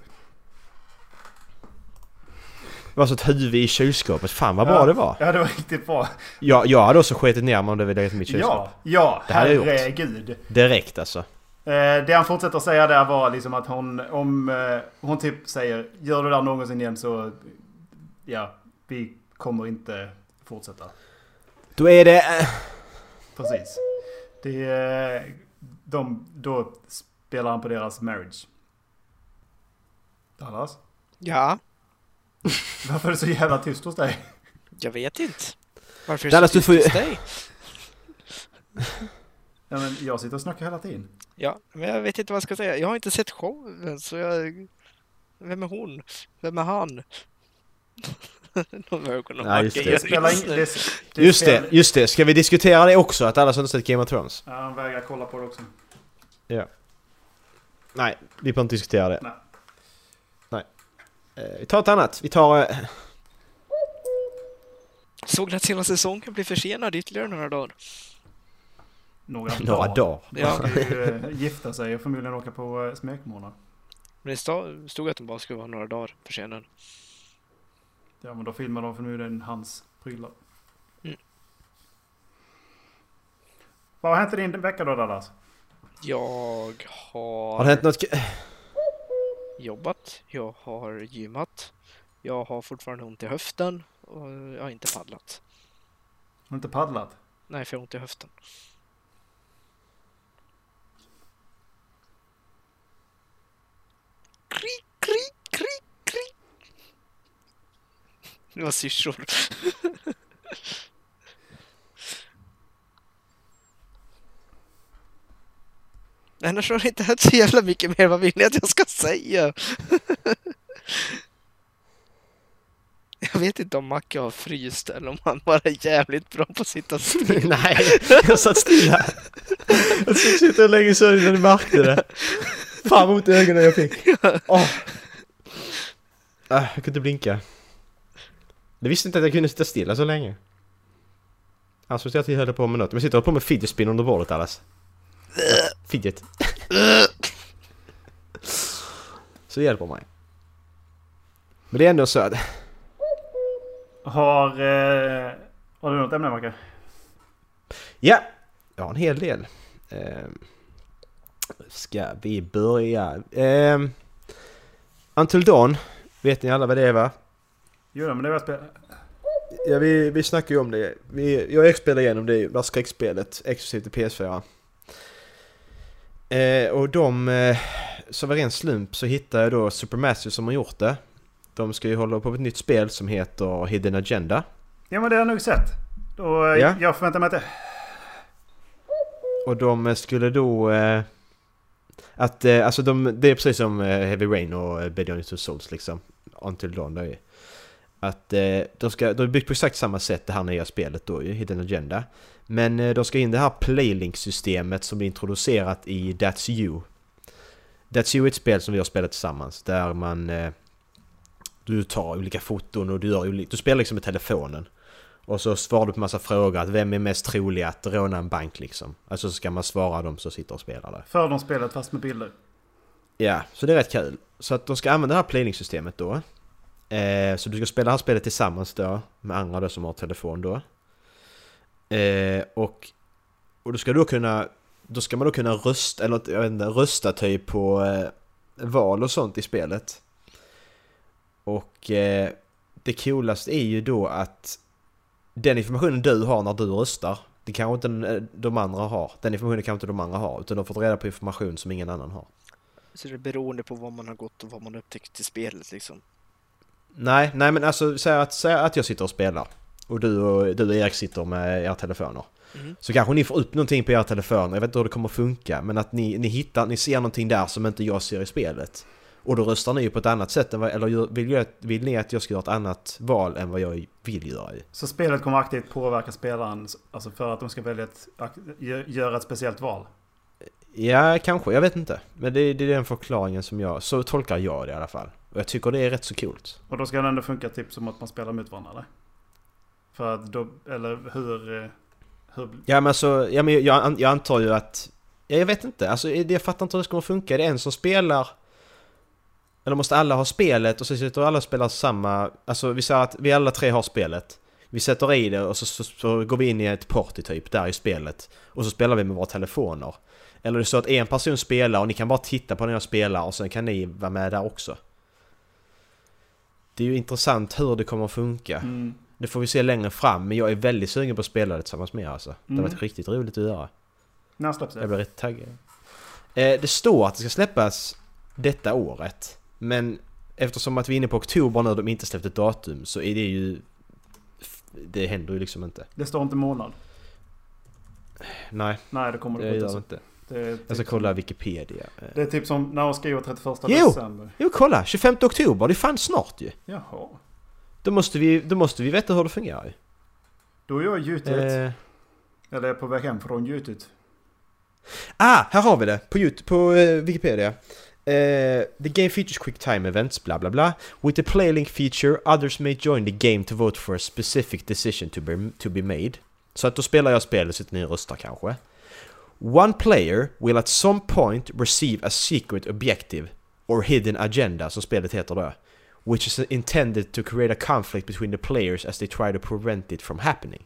Det var så ett huvud i kylskåpet. Fan vad bra ja. det var. Ja, det var riktigt bra. Jag, jag hade också skitit ner mig om det var legat i mitt kylskåp. Ja, ja, Det hade jag gjort. herregud. Direkt alltså. Eh, det han fortsätter att säga där var liksom att hon, om eh, hon typ säger Gör du det där någonsin igen så Ja, vi kommer inte fortsätta. Då är det... eh, Precis. Det de, då spelar han på deras marriage. Dallas? Ja, Varför är det så jävla tyst hos dig? jag vet inte. Varför är det Dallas, så du får tyst hos dig? Ja, men jag sitter och snackar hela tiden. Ja, men jag vet inte vad jag ska säga. Jag har inte sett showen, så jag... Vem är hon? Vem är han? De ögonen Nej, just det. Spelar nu. det, det Just det, just det. Ska vi diskutera det också? Att alla som inte sett Game of Thrones? Ja, han vägrar kolla på det också. Nej, vi behöver inte diskutera det. Nej. Nej. Eh, vi tar ett annat. Vi tar... eh, Såg ni att senaste säsongen blir försenad ytterligare några dagar? Några, några dagar. Ja, ska ju eh, gifta sig och förmodligen åka på smekmånad. men det stod att den bara skulle vara några dagar försenad. Ja, men då filmar de förmodligen hans prylar. Vad har hänt i din vecka då Dallas? Jag har, Har det hänt något... jobbat, jag har gymmat, jag har fortfarande ont i höften och jag har inte paddlat. Har inte paddlat? Nej, för jag har ont i höften. Krik, krik, krik, krik. Det var syrsor. Annars har det inte hänt så jävla mycket mer. Vad vill ni att jag ska säga? Jag vet inte om Macke har fryst eller om han bara är jävligt bra på att sitta still. Nej, jag satt stilla. Jag skulle sitta länge så innan du märkte det. Fan vad ont i ögonen jag fick. Åh. Ah, jag kunde inte blinka. Jag visste inte att jag kunde sitta stilla så länge. Alltså jag att jag höll på med något. Men jag sitter och håller på med fidget spin under bordet allas. Fidget. Så det hjälper mig. Men det är ändå så att... Har... Eh, har du något ämne Macke? Ja! Jag har en hel del. Ehm, ska vi börja? Um, Until Dawn. Vet ni alla vad det är va? Jo men det var spel... Ja, vi, vi snackade ju om det. Vi, jag spelade igenom det, det skräckspelet, exklusivt till PS4. Eh, och de, eh, var ren slump så hittade jag då Supermassive som har gjort det. De ska ju hålla på med ett nytt spel som heter Hidden Agenda. Ja men det har jag nog sett. Och eh, Ja. jag förväntar mig att det... Och de skulle då... Eh, att, eh, alltså de, det är precis som eh, Heavy Rain och eh, Beyond Two Souls liksom. Until Dawn då ju. Att eh, de ska, de är byggt på exakt samma sätt det här nya spelet då ju, Hidden Agenda. Men eh, de ska in det här Playlink-systemet som är introducerat i That's You. That's You är ett spel som vi har spelat tillsammans där man... Eh, du tar olika foton och du gör olika... Du spelar liksom med telefonen. Och så svarar du på massa frågor att vem är mest trolig att råna en bank liksom. Alltså så ska man svara dem som sitter och spelar där. Fördomsspelet fast med bilder. Ja, så det är rätt kul. Så att de ska använda det här playing-systemet då. Eh, så du ska spela det här spelet tillsammans då med andra då som har telefon då. Eh, och, och du ska då kunna... Då ska man då kunna rösta, eller jag vet inte, rösta typ på eh, val och sånt i spelet. Och eh, det coolaste är ju då att den informationen du har när du röstar, det kanske inte eh, de andra har. Den informationen kanske inte de andra har, utan de har fått reda på information som ingen annan har. Så det är beroende på vad man har gått och vad man upptäckt i spelet liksom. Nej, nej men alltså säg att, säg att jag sitter och spelar och du och, du och Erik sitter med era telefoner. Mhm. Så kanske ni får upp någonting på era telefoner, jag vet inte hur det kommer att funka, men att ni, ni hittar, ni ser någonting där som inte jag ser i spelet. Och då röstar ni ju på ett annat sätt än vad, eller vill, jag, vill ni att jag ska göra ett annat val än vad jag vill göra? Så spelet kommer aktivt påverka spelaren alltså för att de ska välja ett, göra ett speciellt val. Ja, kanske, jag vet inte. Men det, det är den förklaringen som jag, så tolkar jag det i alla fall. Och jag tycker det är rätt så coolt. Och då ska det ändå funka typ som att man spelar mot varandra eller? För att då, eller hur... eh, hur Ja men alltså, ja, men jag, jag antar ju att... Ja, jag vet inte, alltså det- jag fattar inte hur det ska komma funka. Det är en som spelar... Eller måste alla ha spelet och så sitter alla och spelar samma... Alltså vi säger att vi alla tre har spelet. Vi sätter i det och så, så, så går vi in i ett party typ där i spelet. Och så spelar vi med våra telefoner. Eller det är så att en person spelar och ni kan bara titta på när jag spelar och sen kan ni vara med där också. Det är ju intressant hur det kommer att funka. mm. Det får vi se längre fram, men jag är väldigt sugen på att spela det tillsammans med er alltså. Det har Mm. varit riktigt roligt att göra. När släpps Jag det? blir rätt taggad. Eh, det står att det ska släppas detta året. Men eftersom att vi är inne på oktober nu och de inte släppt ett datum så är det ju... Det händer ju liksom inte. Det står inte månad. Nej, Nej, det kommer det det gör det inte. Det är, Jag ska typ kolla Wikipedia. Det är typ som när de skriver 31 Jo! december. Jo, kolla! 25 oktober, det är fan snart ju! Jaha. Då måste vi, då måste vi veta hur det fungerar. Då är jag gjutit. Eh, Eller är på väg hem från gjutet. Ah, här har vi det! På, YouTube, på eh, Wikipedia. Eh, the game features quick time events, bla bla bla. With the playlink feature, others may join the game to vote for a specific decision to be, to be made. Så att då spelar jag spelet så att ni röstar kanske. One player will at some point receive a secret objective, or hidden agenda som spelet heter då. Which is intended to create a conflict between the players as they try to prevent it from happening.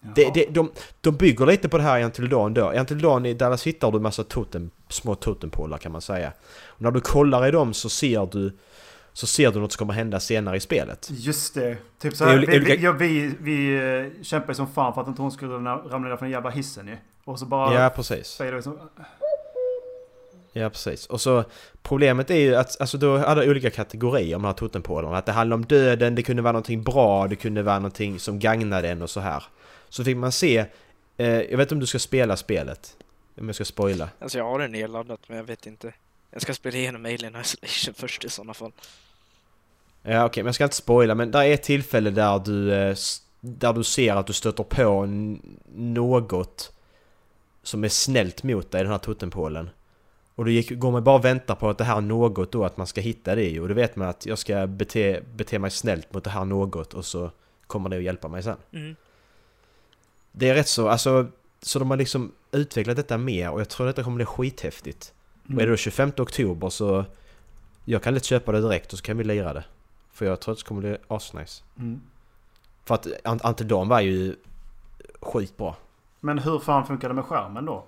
Det, det, de, de bygger lite på det här i Until Dawn då. I Until Dawn i Dallas hittar du massa totem, små totempålar kan man säga. Och när du kollar i dem så ser du så ser du något som kommer hända senare i spelet. Just det. Typ så här, vi, vi, ja, vi, vi eh, kämpade som fan för att inte hon skulle ramla ner från den jävla hissen ju. Och så bara... Ja, precis. fejdade vi som, Ja, precis. Och så problemet är ju att alltså, då hade olika kategorier om de här totempålarna. Att det handlar om döden, det kunde vara någonting bra, det kunde vara någonting som gagnade en och så här. Så fick man se, eh, jag vet inte om du ska spela spelet, om jag ska spoila. Alltså jag har den nedladdat men jag vet inte. Jag ska spela igenom Alien Isolation först i sådana fall. Ja okej, men jag ska inte spoila, men det är ett tillfälle där du, eh, där du ser att du stöter på något som är snällt mot dig, den här totempålen. Och då gick, går man bara och väntar på att det här något då, att man ska hitta det i. Och då vet man att jag ska bete, bete mig snällt mot det här något och så kommer det att hjälpa mig sen. Mm. Det är rätt så, alltså, så de har liksom utvecklat detta mer och jag tror att det kommer bli skithäftigt. Och är det då 25 oktober så jag kan lätt köpa det direkt och så kan vi lira det. För jag tror att det kommer bli asnice. Mm. För att Ant- Until Dawn var ju skitbra. Men hur fan funkar det med skärmen då?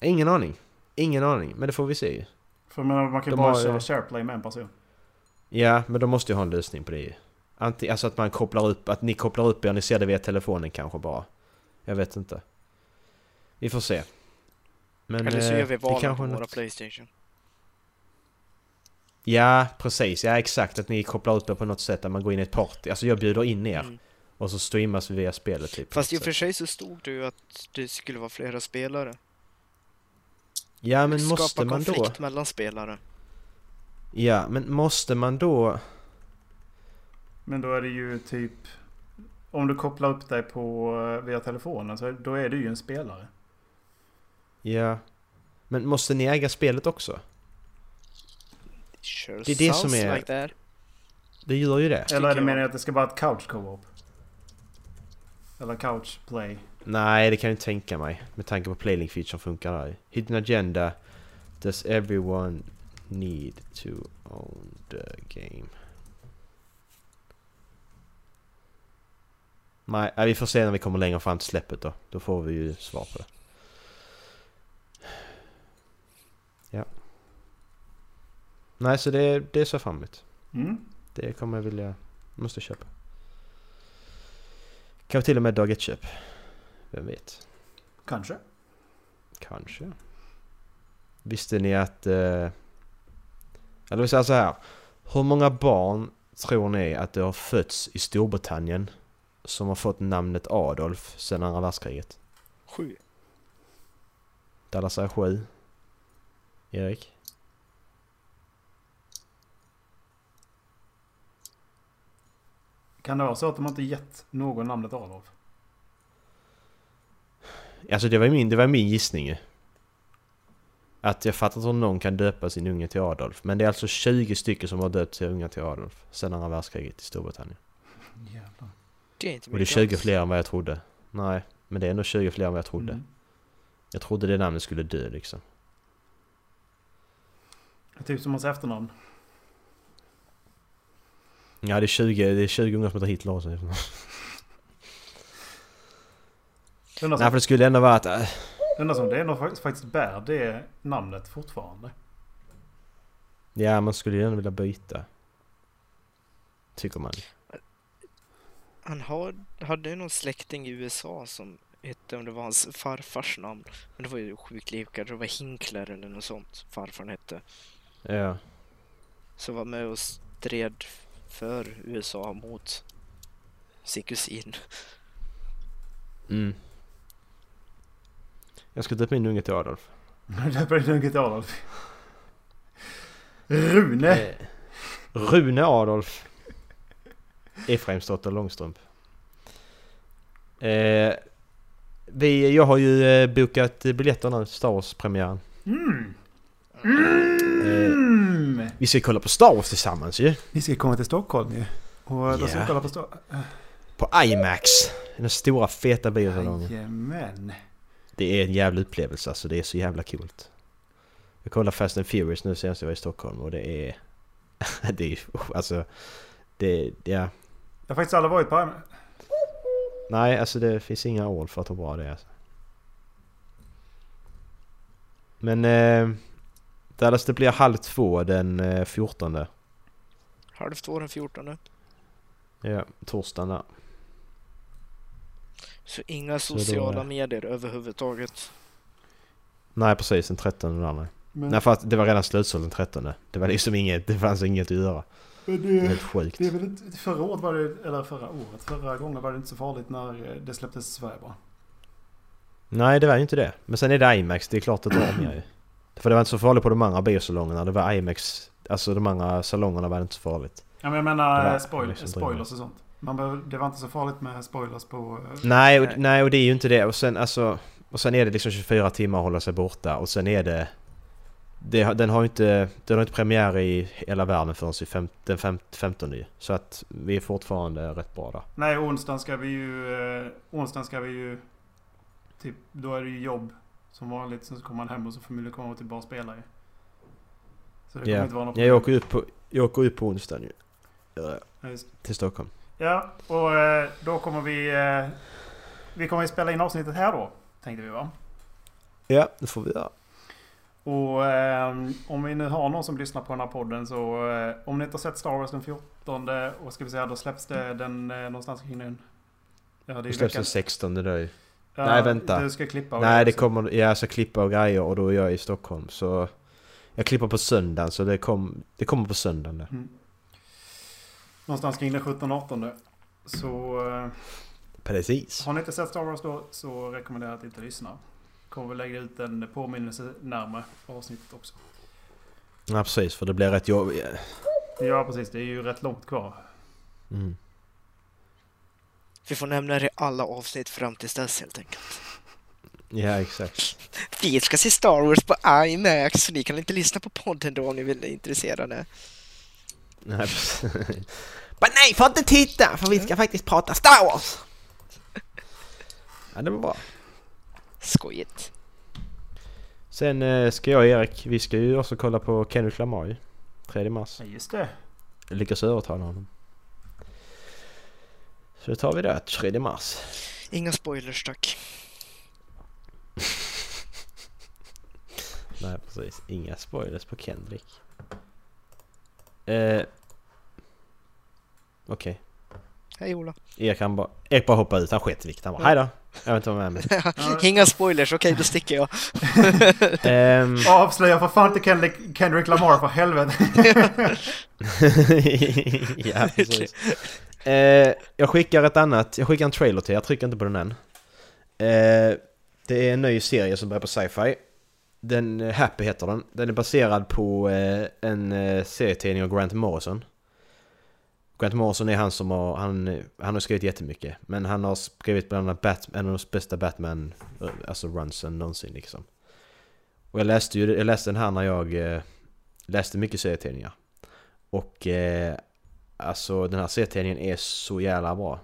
Ingen aning. Ingen aning, men det får vi se ju. För man, man kan ju bara köra SharePlay med en person. Ja, men de måste ju ha en lösning på det ju. Anti- alltså att man kopplar upp, att ni kopplar upp er ni ser det via telefonen kanske bara. Jag vet inte. Vi får se. Men Eller så eh, gör vi valen kanske på våra något- Playstation. Ja, precis. Ja, exakt. Att ni kopplar upp er på något sätt där man går in i ett party. Alltså jag bjuder in er. Mm. Och så streamas vi via spelet typ. Fast i och för sig så stod det ju att det skulle vara flera spelare. Ja, men Skapa måste man då... konflikt mellan spelare. Ja, men måste man då... Men då är det ju typ... Om du kopplar upp dig på eh, via telefonen så då är du ju en spelare. Ja. Men måste ni äga spelet också? Sure Det är det som är- like. Det gör ju det. Eller är det meningen att det ska vara ett couch co-op? Eller couch play? Nej, det kan jag inte tänka mig. Med tanke på playlink feature funkar där. Hidden agenda. Does everyone need to own the game? Nej, nej, vi får se när vi kommer längre fram till släppet då. Då får vi ju svar på det. Ja. Nej, så det, det ser jag fram emot. Mm. Det kommer jag vilja... Måste köpa. Kanske till och med dag ett köp. Vem vet? Kanske. Kanske. Visste ni att... Eh, eller vi säger så här. Hur många barn tror ni att det har fötts i Storbritannien som har fått namnet Adolf sedan andra världskriget? Sju. Dallas säger sju. Erik? Kan det vara så att de inte gett någon namnet Adolf? Alltså det var min, det var min gissning ju. Att jag fattar inte hur någon kan döpa sin unge till Adolf. Men det är alltså 20 stycken som har döpt sina unga till Adolf sedan andra världskriget i Storbritannien. Jävlar. Det är inte Och det är mycket 20 alls. fler än vad jag trodde. Nej, men det är ändå 20 fler än vad jag trodde. Mm. Jag trodde det namnet skulle dö liksom. Typ som hans efternamn. Ja, det är 20, det är 20 ungar som heter Hitler också. Undrar Nej, som, för det skulle ändå vara att... Äh, undrar som det är något faktiskt, faktiskt bär det namnet fortfarande. ja, man skulle ju ändå vilja byta. Tycker man. Han har, hade ju någon släkting i USA som hette, om det var hans farfars namn. Men det var ju sjukt lika, det var Hinkler eller något sånt farfarn hette. Ja. Som var med och stred för USA mot sin kusin. Mm. Jag ska döpa min unge till Adolf. Döper din unge till Adolf. Rune! Eh, Rune Adolf. Efraimsdotter Långstrump. Eh, vi, jag har ju eh, bokat biljetter nu till Star Wars-premiären. Mm. Eh, Mm. vi ska kolla på Star Wars tillsammans ju. Ni ska komma till Stockholm ju. Och då ska vi kolla på Stockholm. På IMAX. Den stora feta biosalongen. Jajamän. Det är en jävla upplevelse alltså. Det är så jävla coolt. Jag kollade Fast and Furious nu senast jag var i Stockholm och det är... det är alltså... Det... Ja. Jag har faktiskt aldrig varit på IMAX. nej alltså det finns inga ord för att hur bra det. Alltså. Men eh, Dallas det blir halv två den eh, 14. Halv två den 14. Ja, torsdagen där. Så inga Så då sociala är- medier överhuvudtaget. Nej precis, den 13 där nej. Men, Nej för att det var redan slutsålt den 13. Det var liksom inget, det fanns inget att göra. men Det är det, helt sjukt. det är väl inte, förra året var det, eller förra året, förra gången var det inte så farligt när eh, det släpptes i Sverige bara. Nej det var ju inte det. Men sen är det IMAX, det är klart att det drar mer ju. För det var inte så farligt på de andra biosalongerna. Det var IMAX, alltså de andra salongerna var det inte så farligt. Ja men jag menar eh, spoil, liksom spoilers och sånt. Man behöver, det var inte så farligt med spoilers på... eh, Nej och, Nej. nej och det är ju inte det. Och sen alltså... Och sen är det liksom 24 timmar att hålla sig borta och sen är det... det den har inte, den har inte premiär i hela världen förrän i fem, den fem, 15 ju. Så att vi är fortfarande rätt bra där. Nej, onsdagen ska vi ju... Eh, onsdagen ska vi ju... Typ, då är det ju jobb som vanligt. Sen så kommer man hem och så får man komma till bara och spela ju. Så det kommer inte vara något jag åker upp på, jag åker upp på onsdagen ju. Ja, Till Stockholm. Ja, och eh, då kommer vi... Eh, vi kommer spela in avsnittet här då. Tänkte vi va? Ja, det får vi göra. Och eh, om vi nu har någon som lyssnar på den här podden så... Eh, om ni inte har sett Star Wars den 14 och ska vi säga då släpps det den eh, någonstans kring den... Ja, det Det släpps den 16 det ju. Ja, Nej, vänta. Du ska klippa och Nej det också. kommer, jag ska klippa och grejer och då är jag i Stockholm så... Jag klipper på söndagen så det, kom, det kommer på söndagen. Mm. Någonstans kring den 17-18. Så eh, Precis. har ni inte sett Star Wars då så rekommenderar jag att inte lyssna. Kommer vi lägga ut en påminnelse närmare avsnittet också. Ja precis för det blir rätt jobb... Ja precis, det är ju rätt långt kvar. Mm. Vi får nämna det i alla avsnitt fram tills dess helt enkelt. Ja exakt. Vi ska se Star Wars på IMAX, så ni kan inte lyssna på podden då om ni vill är intresserade. Nej. Men nej, får inte titta för vi ska faktiskt prata Star Wars! Ja det var bra. Skojigt. Sen eh, ska jag och Erik, vi ska ju också kolla på Kendrick Lamar ju. 3 mars. Ja, just det. Jag lyckas övertala honom. Så då tar vi det, 3 mars. Inga spoilers tack. Nej precis, inga spoilers på Kendrick. Eh, Okej. Hej Ola. Erik han bara, Erik bara hoppade ut, han sket i vilket. Han bara, hejdå! Jag vill inte vara med mig. Inga spoilers, okej då sticker jag. Ehm, Avslöja för fan inte Kendrick, Kendrick Lamar för helvete. ja, precis. Eh, jag skickar ett annat, jag skickar en trailer till, jag trycker inte på den än. Eh, det är en ny serie som börjar på sci-fi. Den, eh, Happy heter den. Den är baserad på eh, en eh, serietidning av Grant Morrison. Grant Morrison är han som har, han, han har skrivit jättemycket. Men han har skrivit bland annat Bat, en av de bästa Batman, eh, alltså runsen någonsin liksom. Och jag läste ju, jag läste den här när jag eh, läste mycket serietidningar. Och eh, alltså den här serietidningen är så jävla bra.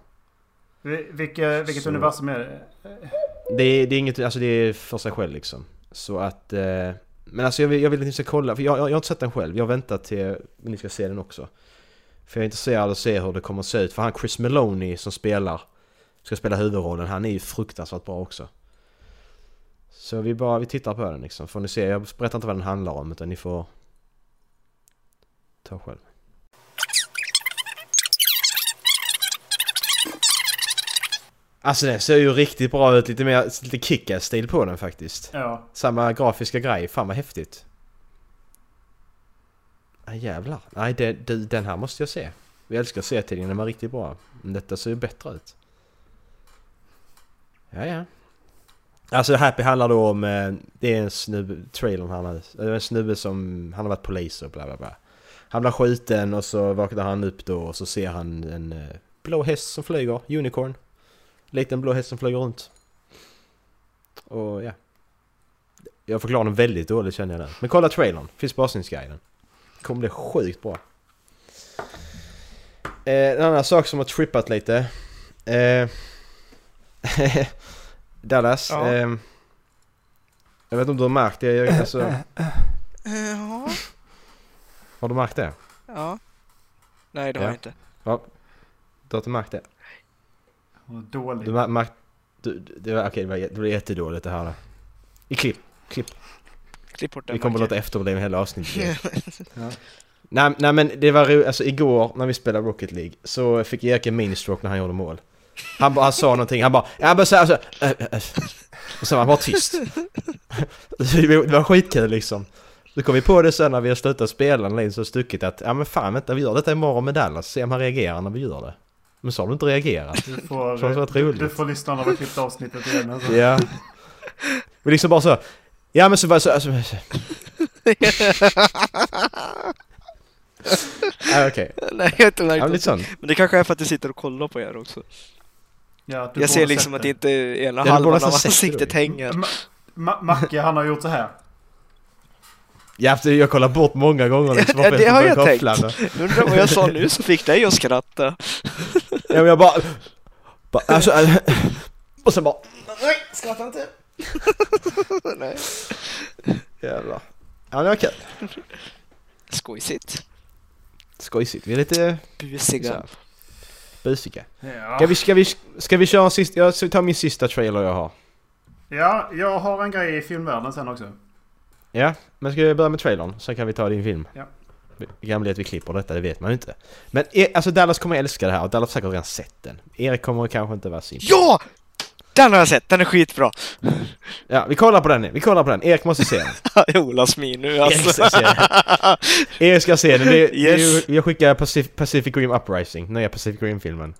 Vi- Vilke, vilket Så- universum är det? Det är, det är inget, alltså det är för sig själv liksom. Så att... Eh, men alltså jag vill, jag vill att ni ska kolla, för jag, jag, jag har inte sett den själv. Jag väntar till ni ska se den också. För jag är intresserad av att se hur det kommer att se ut. För han Chris Meloni som spelar, ska spela huvudrollen, han är ju fruktansvärt bra också. Så vi bara, vi tittar på den liksom. Får ni se, jag berättar inte vad den handlar om utan ni får ta själv. Alltså den ser ju riktigt bra ut, lite mer, lite kick stil på den faktiskt. Ja. Samma grafiska grej, fan vad häftigt. Ja jävlar. Nej det, det, den här måste jag se. Vi älskar serietidningen, den var riktigt bra. Men detta ser ju bättre ut. Ja ja. Alltså Happy handlar då om, eh, det är en snubbe, trailern här nu. Det är en snubbe som, han har varit polis och bla bla bla. Han blir skjuten och så vaknar han upp då och så ser han en eh, blå häst som flyger, unicorn. Liten blå häst som flyger runt. Och ja. Jag förklarar den väldigt dåligt känner jag nu. Men kolla trailern, finns på avsnittsguiden. Det kommer bli sjukt bra. Eh, en annan sak som har trippat lite. Eh, Dallas. Ja. Eh, jag vet inte om du har märkt det. Jag, alltså, Ja. har du märkt det? Ja. Nej, det har Ja. jag inte. Du har inte märkt det? Vad Dåligt. Du, ma- du, du, det var, okej, det, var, det var jättedåligt det här. I klipp, klipp. Klipp bort den. Vi kommer att låta efterbliven hela avsnittet. nej, nej men det var roligt, alltså igår när vi spelade Rocket League så fick Erik en ministroke när han gjorde mål. Han, bara, han sa någonting, han bara, han bara så här, så här, äh, äh. Och så var han bara tyst. det var skitkul liksom. Så kom vi på det sen när vi har slutat spela en så stuckit att, ja men fan vänta vi gör detta imorgon med Dallas, se om han reagerar när vi gör det. Men så har du inte reagerat. Du får, Så det var du, roligt. du får lyssna när vi klippt avsnittet igen. Alltså. Ja. Men liksom bara så, ja men så var så, alltså, ja, okej. Nej, jag har inte Ja, märkt men det. lite sån. Men det kanske är för att jag sitter och kollar på er också. Ja, du Jag ser liksom att det. inte ena du borde halvan av ansiktet hänger. Ma- Ma- Macke han har gjort så här. Ja, jag kollar bort många gånger liksom. Ja, det har jag tänkt. Undrar vad jag sa nu som fick dig att skratta. Ja, men jag bara... bara alltså, och sen bara... Nej, skratta inte. Nej. Jävlar. Ja, det var kul. Skojsigt. Skojsigt. Vi är lite Busiga. Så. busiga. Ja. Ska vi, ska vi, ska vi köra en sista... Jag ska ta min sista trailer jag har. ja, jag har en grej i filmvärlden sen också. Ja, men ska vi börja med trailern? Sen kan vi ta din film. Ja. Bli att vi klipper detta, det vet man ju inte. Men e- alltså Dallas kommer älska det här och Dallas har säkert redan sett den. Erik kommer kanske inte vara sin. Ja! Den har jag sett, den är skitbra. Ja, vi kollar på den. Vi kollar på den. Erik måste se den. Olas min nu Erik alltså. ska se den. Erik ska se den. Det, det, Yes. ju- jag skickar Pacific, Pacific Rim Uprising, nya Pacific Rim-filmen.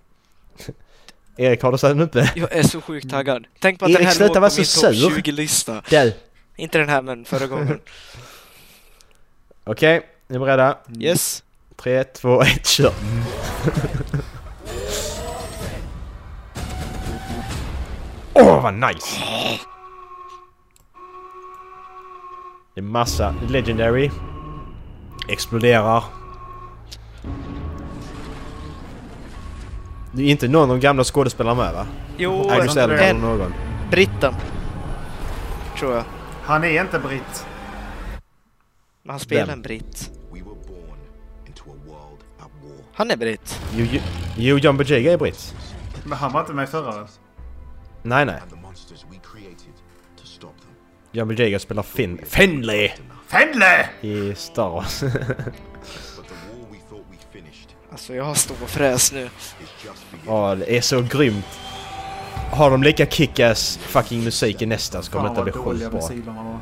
Erik, har du sett den uppe? Jag är så sjukt taggad. Tänk på att Erik, den här låg på min topp sur. 20-lista. Där! Inte den här men förra gången. Okej, är ni beredda? Yes. Tre, två, ett, kör! Åh, vad nice! Det är massa legendary. Exploderar. Det är inte någon av de gamla skådespelarna med va? Jo, eller en någon. britten. Tror jag. Han är inte britt. Men han spelar Vem? en britt. Han är britt. Jo, jo, jo John Boyega är britt. Men han var inte med förra. Nej, nej. Them. John Boyega spelar Finn... Finley! Fenle! I Star Wars. Alltså jag har nu. is just beginning. Ja, det är så grymt. Har de lika kickass fucking musik i nästa så kommer detta bli sjukt bra.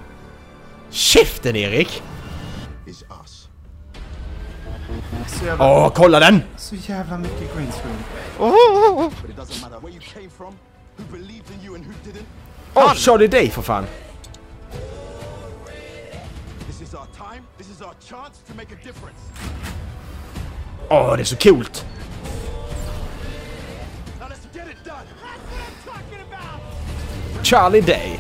Käften Erik! Åh, kolla den! så jävla mycket green screen. But didn't. Åh, Charlie Day för fan! This is our time. This is our chance to make a difference. Åh, det är så coolt! Charlie Day!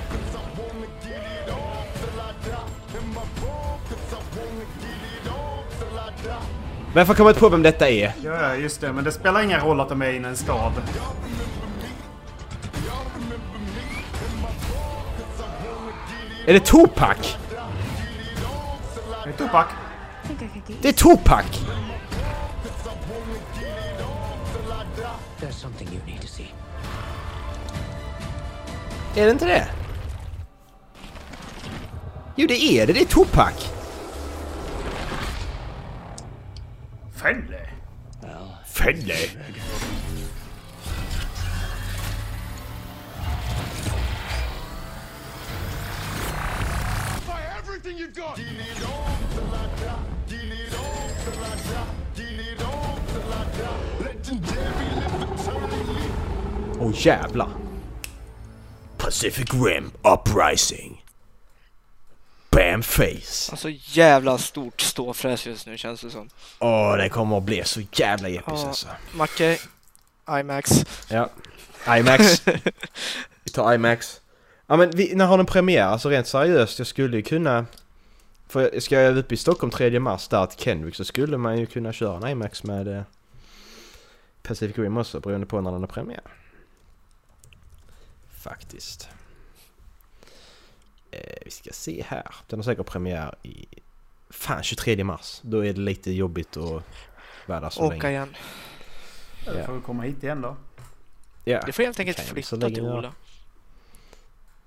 Men jag får komma på vem detta är. Ja, just det. Men det spelar ingen roll att de är inne i en stad. Är det Tupac? Det är Tupac. Det är Tupac! There's something you need to see. Är det inte det? Jo, det är det. Det är Tupac! Fenle. Finley! Everything you've got. Åh jävlar! Pacific Rim Uprising. Bam face. Alltså jävla stort ståfräs just nu känns det som. Åh, det kommer att bli så jävla episkt Ja. alltså. Macke, IMAX. Ja. IMAX. Vi tar IMAX. Ja men vi, när har den premiär? Alltså rent seriöst, jag skulle ju kunna... För ska jag upp i Stockholm 3 mars där till Kendrick så skulle man ju kunna köra en IMAX med eh, Pacific Rim också beroende på när den har premiär. Faktiskt. Eh, vi ska se här. Den har säkert premiär i... Fan 23 mars. Då är det lite jobbigt att vara där så Åka länge. igen. Då får vi komma hit igen då. Ja, Du får helt enkelt jag flytta till jag- Ola.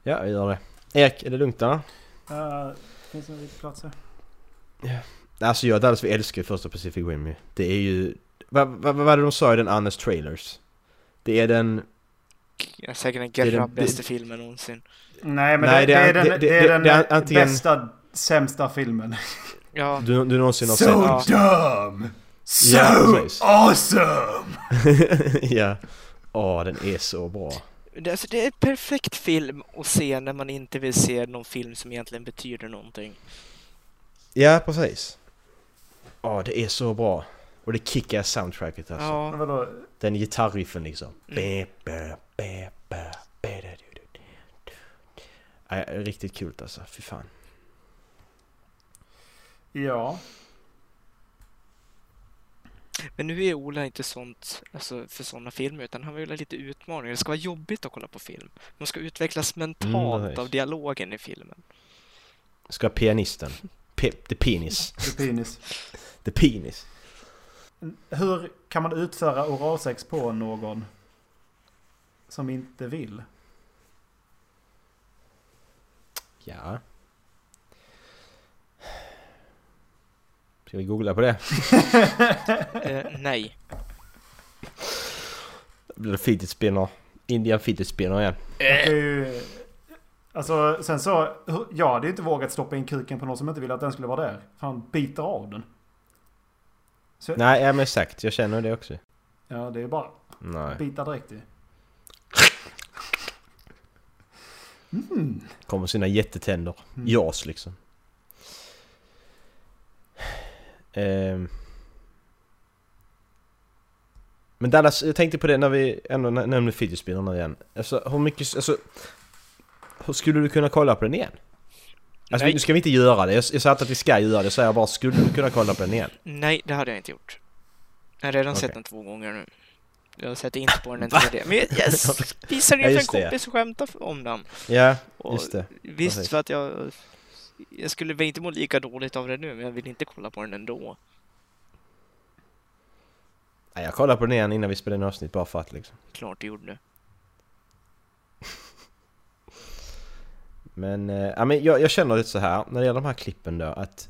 Ja jag gör det. Erik, är det lugnt då? Uh, finns det en liten plats här? Alltså jag Dallas vi älskar första Pacific Rim ju. Det är ju... Vad va, vad var det de sa i den Honest Trailers? Det är den... Ja, säkert den är grabbigaste det- filmen någonsin. Nej men Nej, det, det det, är- är den, det- det, är den det är antingen- bästa, sämsta filmen. Ja, Du, du någonsin har So sett? dumb! So Ja, awesome! ja. Åh, den är så bra. Det, alltså, det är en perfekt film att se när man inte vill se någon film som egentligen betyder någonting. Ja, precis. Åh, det är så bra. Och det kickar soundtracket alltså. Ja, vadå? Den gitarriffen liksom. Mm. Be, be, be. Nej, riktigt kul alltså. Fy fan. Ja. Men nu är Ola inte sånt alltså, för sådana filmer utan han vill ha lite utmaningar. Det ska vara jobbigt att kolla på film. Man ska utvecklas mentalt precis. av dialogen i filmen. Ska pianisten. Pe, the penis. The penis. The penis. Hur kan man utföra oralsex på någon som inte vill? Ja. Ska vi googla på det? Eh, nej. Blir det fidget spinner. Indian fidget spinner igen. Ju- Alltså sen så, jag hade ju inte vågat stoppa in kuken på någon som inte ville att den skulle vara där. För han biter av den. Så, Nej, ja, men exakt. Jag känner det också. Ja, det är bara Nej. bita direkt i. Kommer sina jättetänder. Mm. Jas liksom. Ehm. Men Dallas, jag tänkte på det när vi ändå nä- nämnde fidget spinnarna igen. Alltså hur mycket, alltså... Hur skulle du kunna kolla på den igen? Alltså Nej. nu ska vi inte göra det. Jag, jag sa inte att vi ska göra det. Jag säger bara, skulle du kunna kolla på den igen? Nej, det hade jag inte gjort. Jag har redan sett Okej. den två gånger nu. Jag sätter inte på den en tredje. Men jag, jag s- visade den för en kompis och skämtade om den. Ja, Och just det. Visst, Precis. för att jag... Jag skulle väl inte må lika dåligt av det nu, men jag vill inte kolla på den ändå. Nej, jag kollade på den igen innan vi spelade in avsnitt bara för att liksom. Klart det gjorde. Men, ja, men jag, jag känner lite så här när det gäller de här klippen då att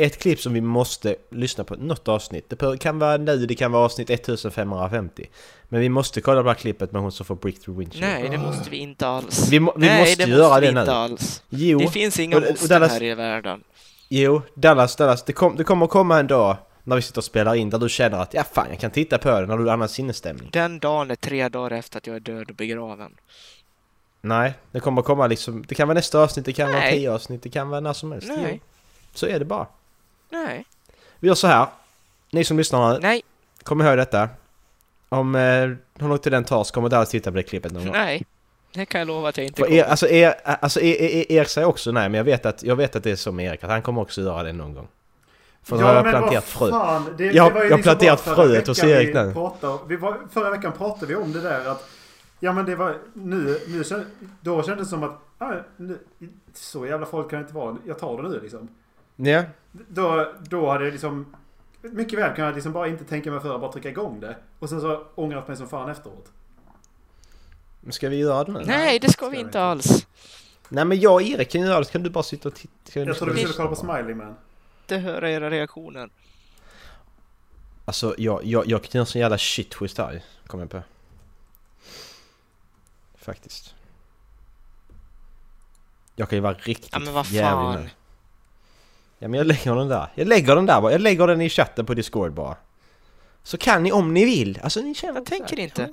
ett klipp som vi måste lyssna på, något avsnitt. Det kan vara nu, det kan vara avsnitt 1550. Men vi måste kolla på det här klippet med hon som får breakthrough windshield. Nej, det måste vi inte alls. Vi, må, vi Nej, måste det göra måste det vi nu. inte alls. Jo, Det finns inga Dallas- här i världen. jo, Dallas, Dallas, det, kom, det kommer komma en dag när vi sitter och spelar in där du känner att ja fan jag kan titta på det när du har annan sinnesstämning. Den dagen är tre dagar efter att jag är död och begraven. Nej, det kommer komma liksom, det kan vara nästa avsnitt, det kan vara Nej. tio avsnitt, det kan vara när som helst. Nej. Jo, så är det bara. Nej, Vi gör så här. Ni som lyssnar nu, nej, kom ihåg detta. Om eh, långt till den tar så kommer Dallas titta på det klippet någon gång. nej. Det kan jag lova att jag inte kommer. er, alltså er, alltså er, er, Erik säger också nej, men jag vet, att, jag vet att det är som med Erik, att han kommer också göra det någon gång. För nu har jag planterat frö. Fan, det, Jag- har liksom planterat fröet hos Erik pratade- Vi var, förra veckan pratade vi om det där att Ja men det var nu, nu då kändes det som att ah, nu, så jävla folk kan det inte vara. Jag tar det nu liksom. Ja, Då, då hade jag liksom mycket väl kunnat liksom bara inte tänka mig för att bara trycka igång det. Och sen så ångrat mig som fan efteråt. men ska vi göra det nu? Nej, det ska vi Ska vi inte alls. Nej men jag och Erik kan göra det, så kan du bara sitta och titta. Jag trodde vi skulle kolla på. Smiley Man. Inte höra era reaktioner. Alltså jag, jag, jag kan göra sån jävla shit twist här kommer jag på. Faktiskt. Jag kan ju vara riktigt Ja men vad jävlig fan. nu. Ja men jag lägger den där. Jag lägger den där bara. Jag lägger den i chatten på Discord bara. Så kan ni om ni vill. Alltså ni känner Jag tänker inte.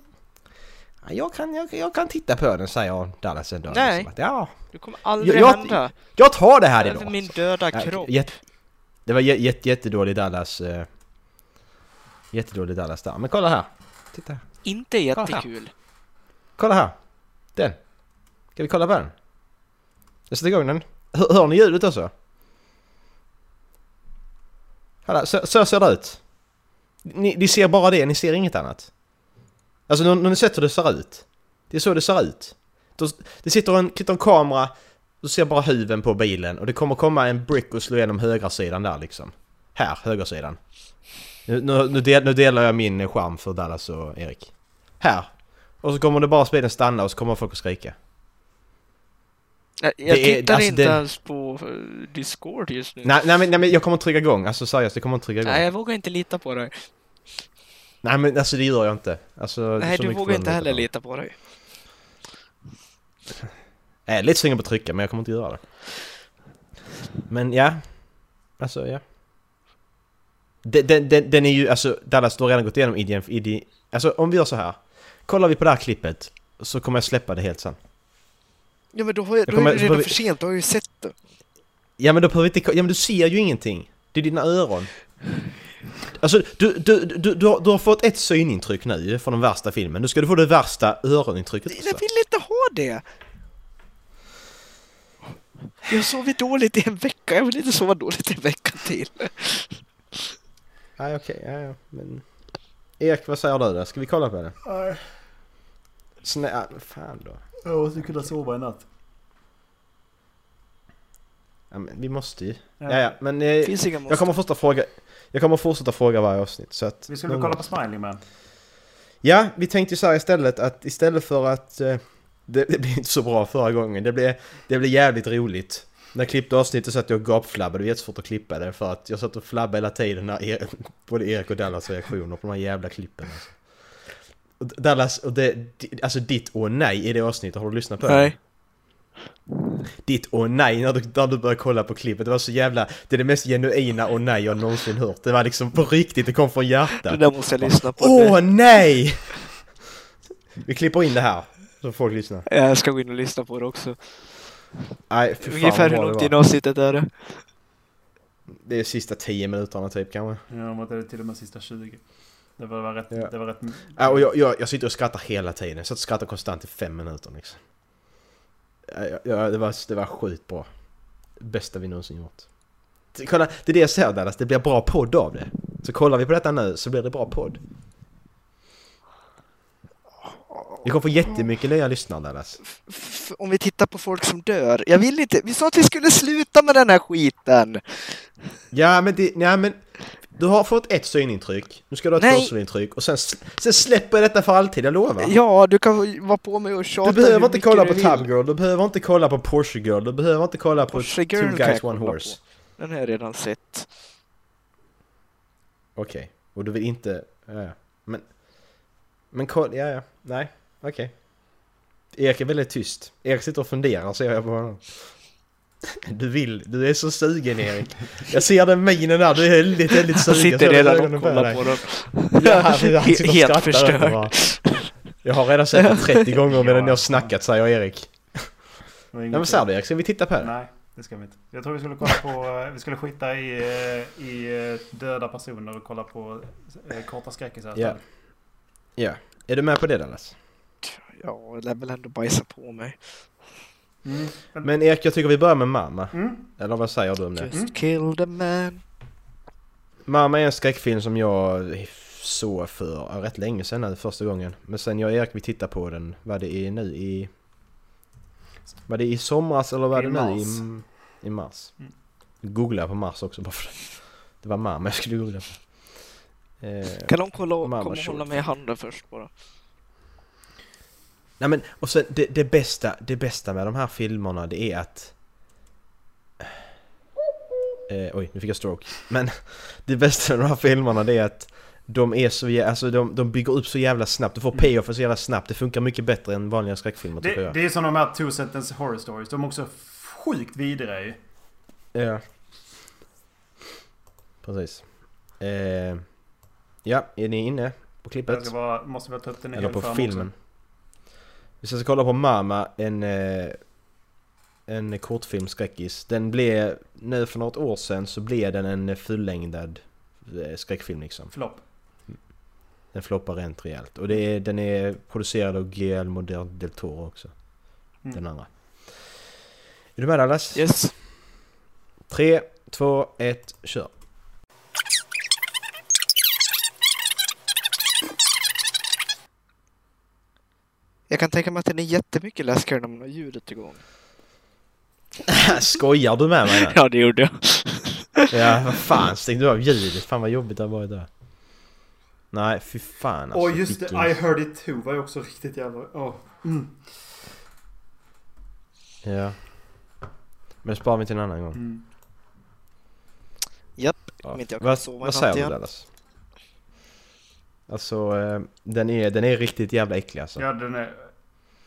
Ja, jag, kan, jag, jag kan titta på den säger Dallas dag. Nej. Liksom att, ja, Det kommer aldrig Jag- jag- hända. jag tar det här idag. min döda Ja, kropp. jätte- det var jä- jätte, jättedålig Dallas. Uh, jättedålig Dallas där. Men kolla här. Titta. Inte jättekul. Kolla här. Den. Ska vi kolla på den? Jag sätter igång den. Hör, hör ni ljudet också? Hallå, så, så ser det ut. Ni, ni ser bara det, ni ser inget annat. Alltså när, när ni sett hur det ser ut. Det är så det ser ut. Då, det sitter en, sitter en kamera, du ser bara huven på bilen och det kommer komma en brick och slå igenom högra sidan där liksom. Här, högersidan. Nu, nu, nu, del, nu delar jag min skärm för Dallas och Erik. Här. Och så kommer det bara speeden stanna och så kommer folk att skrika. Jag, jag Det är- tittar alltså, inte det- ens på eh, Discord just nu. Nej, nej, men, nej men jag kommer trigga igång, alltså seriöst, jag kommer trigga igång. Nej, Nej, jag vågar inte lita på dig. men alltså det gör jag inte. Alltså, Nej, du vågar inte heller på. lita på dig. Jag är lite sugen på att trycka men jag kommer inte göra det. Men ja. Alltså ja. Den, den, den, den är ju, alltså Dallas du har redan gått igenom IDM, ID, Alltså om vi gör så här. Kollar vi på det här klippet så kommer jag släppa det helt sen. Ja, men då, har jag, Jag då kommer- är det redan för sent, du har ju sett det. Ja men då behöver inte, ja men du ser ju ingenting. Det är dina öron. Alltså du, du, du, du, har, du har fått ett synintryck nu från den värsta filmen. Nu ska du få det värsta öronintrycket Jag också. vill inte ha det! Jag har sovit dåligt i en vecka, jag vill inte sova dåligt en vecka till. Nej okej, ja, ja men... Erik vad säger du då? Ska vi kolla på det? Nej. Snä... Fan då. Jag måste kunna sova i natt. Ja, men vi måste ju. Ja. Ja, ja, men eh, Finns inga måste. jag kommer fortsätta fråga. Jag kommer fortsätta fråga varje avsnitt så att... Vi skulle kolla på Smiling Man. Ja, vi tänkte ju så här istället att istället för att... Eh, det, det blev inte så bra förra gången. Det blev, det blev jävligt roligt. När jag klippte avsnittet så att jag gapflabbade. Det var jättesvårt att klippa det för att jag satt och flabbade hela tiden när er, både Erik och Dallas reaktioner på de här jävla klippen. Alltså. Dallas, och det, alltså ditt åh nej i det avsnittet, har du lyssnat på det? Nej. Ditt åh nej när du, när du började kolla på klippet, det var så jävla... Det är det mest genuina åh nej jag någonsin hört. Det var liksom på riktigt, det kom från Det hjärtat. där måste jag lyssna på. Åh nej! Vi klipper in det här, så folk lyssnar. Jag ska gå in och lyssna på det också. Nej, fy fan Ungefär hur långt det in avsnittet är det? Det är sista 10 minuterna typ kanske. Ja, om det är till och med sista 20. Det var, var rätt... Ja. Det var rätt Ja, och jag, jag, jag sitter och skrattar hela tiden. Jag satt och skrattar konstant i fem minuter liksom. Ja, ja, det, var, det var sjukt bra. Bästa vi någonsin gjort. Kolla, det är det jag säger Dallas, det blir bra podd av det. Så kollar vi på detta nu så blir det bra podd. Vi kommer få jättemycket nya lyssnare Dallas. Om vi tittar på folk som dör. Jag vill inte. Vi sa att vi skulle sluta med den här skiten. Ja men det, ja men Du har fått ett synintryck, nu ska du ha Nej. två synintryck och sen, sen släpper jag detta för alltid, jag lovar. Ja, du kan vara på mig och tjata Du behöver inte kolla på. Tub Girl, du behöver inte kolla på Porsche Girl, du behöver inte kolla på Two Guys One Horse. på. Den har jag redan sett. Okej, och du vill inte... Ja. Men... Men kolla, ja ja, nej, okej. Erik är väldigt tyst. Erik sitter och funderar ser jag på honom. Du vill, du är så sugen Erik. Jag ser den minen där, du är väldigt, väldigt Han sugen. sitter Så jag redan och på kollar på dem. Ja, han, han sitter och Helt förstörd. Jag har redan sett det 30 gånger medan jag har snackat, säger Erik. Ja men säg det Erik, ska vi titta på det? Nej, det ska vi inte. Jag tror vi skulle kolla på... Vi skulle skita i, eh, i eh, döda personer och kolla på eh, korta skräckisar Ja. Ja. Är du med på det Dallas? Ja, jag lär väl ändå bajsa på mig. Mm. Men Erik, jag tycker vi börjar med Mamma. Mm. Eller vad säger du om det? Just kill the man. Mamma är en skräckfilm som jag såg för ja, rätt länge sedan nu, första gången. Men sen jag och Erik vi tittade på den, var det i, nu i... Var det i somras eller var det nu i, i mars? Mm. Googla på mars också bara för det. Var mamma jag skulle googla på. Eh, Kan de kolla, komma och hålla mig i handen först bara? Nej men, och sen det, det, bästa, det bästa med de här filmerna det är att... Eh, oj, nu fick jag stroke. Men det bästa med de här filmerna det är att de är så jä- alltså de, de bygger upp så jävla snabbt. Du får payoff så jävla snabbt. Det funkar mycket bättre än vanliga skräckfilmer tycker Det, jag. det är som de här two sentence horror stories. De är också sjukt vidriga ju. Ja. Precis. Eh, ja, är ni inne på klippet? Jag bara, måste väl ta upp den Eller på filmen. också. Vi ska kolla på Mama, en, eh, en kortfilm skräckis. Den blev, nu för något år sedan så blev den en fullängdad eh, skräckfilm liksom. Flopp. Den floppar rent rejält. Och det är, den är producerad av Guillermo del del Toro också. Mm. Den andra. Är du med Dallas? Yes. Tre, två, ett, kör. Jag kan tänka mig att den är jättemycket läskigare när man har ljudet igång. Skojar du med mig nu? Ja, det gjorde jag. Ja, vad fan stängde du av ljudet? Fan vad jobbigt det har varit där. Nej, fy fan alltså. Åh just det, I heard it too var ju också riktigt jävla... Åh. Mm. Ja. Men det sparar vi till en annan gång. Mm. Japp, Ja. om inte jag kan Vad, sova vad säger du. Dallas? Alltså, eh, den är, den är riktigt jävla äcklig alltså. Ja den är...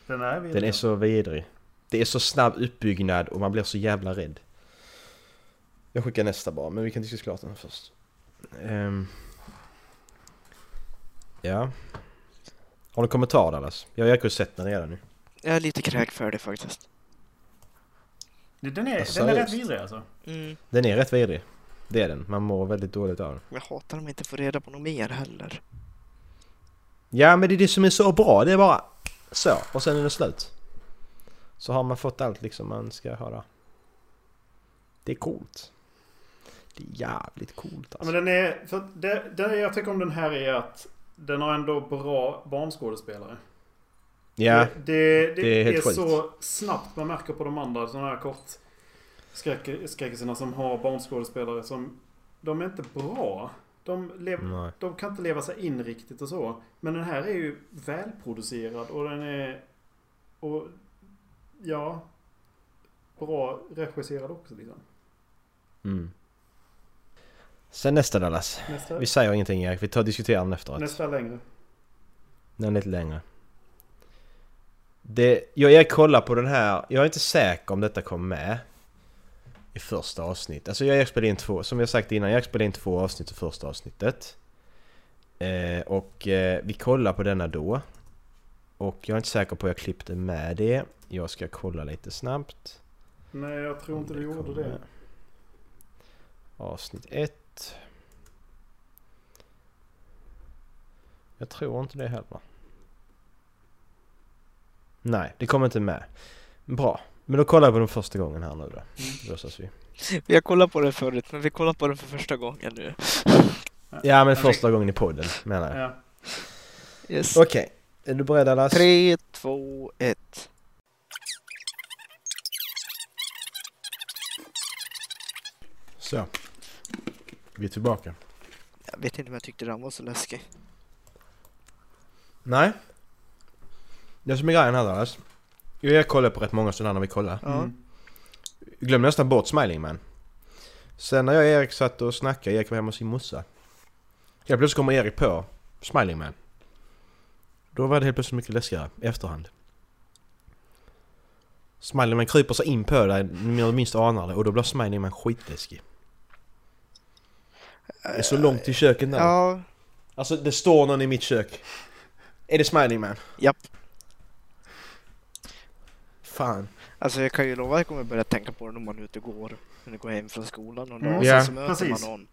Den är vidrig. Den är så vidrig. Det är så snabb uppbyggnad och man blir så jävla rädd. Jag skickar nästa bara, men vi kan diskutera klart den först. Ehm. ja. Har du kommentar Dallas? Jag har sett den redan nu. Jag är lite kräkfärdig faktiskt. Den är, Alltså, den är rätt vidrig alltså. Mm. Den är rätt vidrig. Det är den. Man mår väldigt dåligt av den. Jag hatar om jag inte får reda på något mer heller. Ja men det är det som är så bra. Det är bara så och sen är det slut. Så har man fått allt liksom man ska höra. Det är coolt. Det är jävligt coolt alltså. men den är... För det, det jag tycker om den här är att den har ändå bra barnskådespelare. Ja, Det, det, det, det är helt är så snabbt man märker på de andra sådana här kort skräck, skräckisarna som har barnskådespelare som... De är inte bra. De, lev, de kan inte leva sig in riktigt och så. Men den här är ju välproducerad och den är... Och... Ja. Bra regisserad också liksom. Mm. Sen nästa Dallas. Nästa, Vi säger ingenting Erik, vi tar och diskuterar den efteråt. nästa längre. Den är lite längre. Det, jag Erik kollar på den här, jag är inte säker om detta kom med i första avsnitt. Alltså jag spelade in två, som jag sagt innan, jag spelade in två avsnitt i första avsnittet. Eh, och eh, vi kollar på denna då. Och jag är inte säker på att jag klippte med det. Jag ska kolla lite snabbt. Nej, jag tror inte du gjorde det. Avsnitt 1. Jag tror inte det heller. Nej, det kommer inte med. Bra. Men då kollar jag på den första gången här nu då. Då ses vi. Vi har kollat på den förut, men vi kollar på den för första gången nu. Ja men första gången i podden menar jag. Ja. Yes. Okej. Är du beredd Dallas? Tre, två, ett. Så. Vi är tillbaka. Jag vet inte om jag tyckte den var så läskig. Nej. Det som är grejen här Dallas. Jag och Erik kollar på rätt många sådana när vi kollar. Ja. Mm. glömde nästan bort Smiling Man. Sen när jag och Erik satt och snackade, Erik var hemma hos sin morsa. Helt plötsligt kommer Erik på Smiling Man. Då var det helt plötsligt mycket läskigare i efterhand. Smiling Man kryper sig in på dig när du minst anar det och då blir Smiling Man skitläskig. Det är så långt till köket nu. Ja, Alltså det står någon i mitt kök. Är det Smiling Man? japp. Fan. Alltså jag kan ju lova att jag kommer börja tänka på det när man är ute och går. När du går hem från skolan och Mm. mm. Ja, så möter precis. man någon.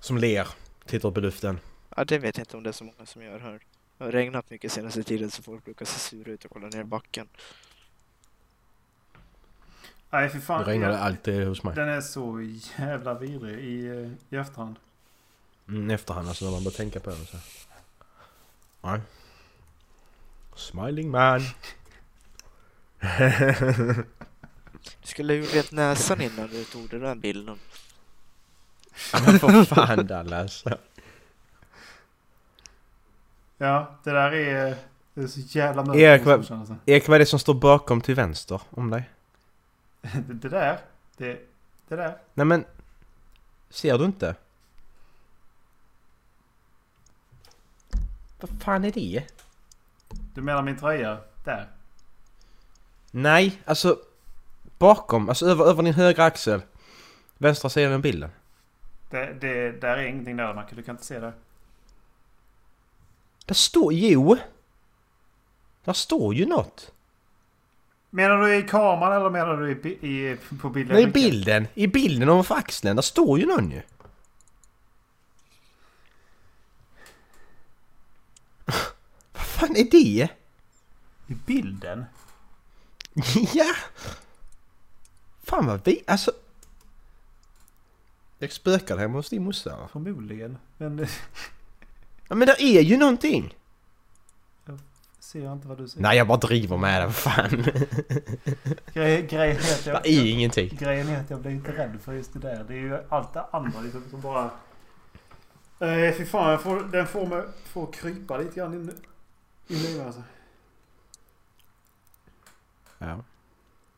Som ler. Tittar upp i luften. Ja, det vet jag inte om det är så många som gör här. Det har regnat mycket senaste tiden så folk brukar se sura ut och kolla ner i backen. Nej, för fan. Det regnar alltid hos mig. Den är så jävla vidrig i, eh, i efterhand. Mm, efterhand alltså när man börjar tänka på det så. Nej. Smiling man. Du skulle ha gjort näsan innan du tog den där bilden. Men för fan Dallas. Ja, det där är, det är så jävla mörkt. Erik, vad-. Erik, vad är det som står bakom till vänster om dig? det, det där. Det, det där. Nej men... Ser du inte? Vad fan är det? Du menar min tröja? Där. Nej, alltså... Bakom, alltså över, över din högra axel. Vänstra sidan av bilden. Det, det, där är ingenting där Macke. Du kan inte se det. Där står... Jo! Där står ju något. Menar du i kameran eller menar du i, i, på bilden? Nej, i bilden. I bilden ovanför axeln. Där står ju någon ju. Vad fan är det? I bilden? ja! Fan vad vi... Alltså... Jag spökar hemma hos din morsa. va? Förmodligen. Men Ja, men det är ju någonting! ser jag inte vad du ser. Nej, jag bara driver med. Vad fan. Grej, grejen, är att jag, Det är ingenting. grejen är att jag blir inte rädd för just det där. Det är ju allt det andra liksom som bara... Nej, fy fan. Får, den får mig får krypa lite grann in, in i mig alltså. Ja.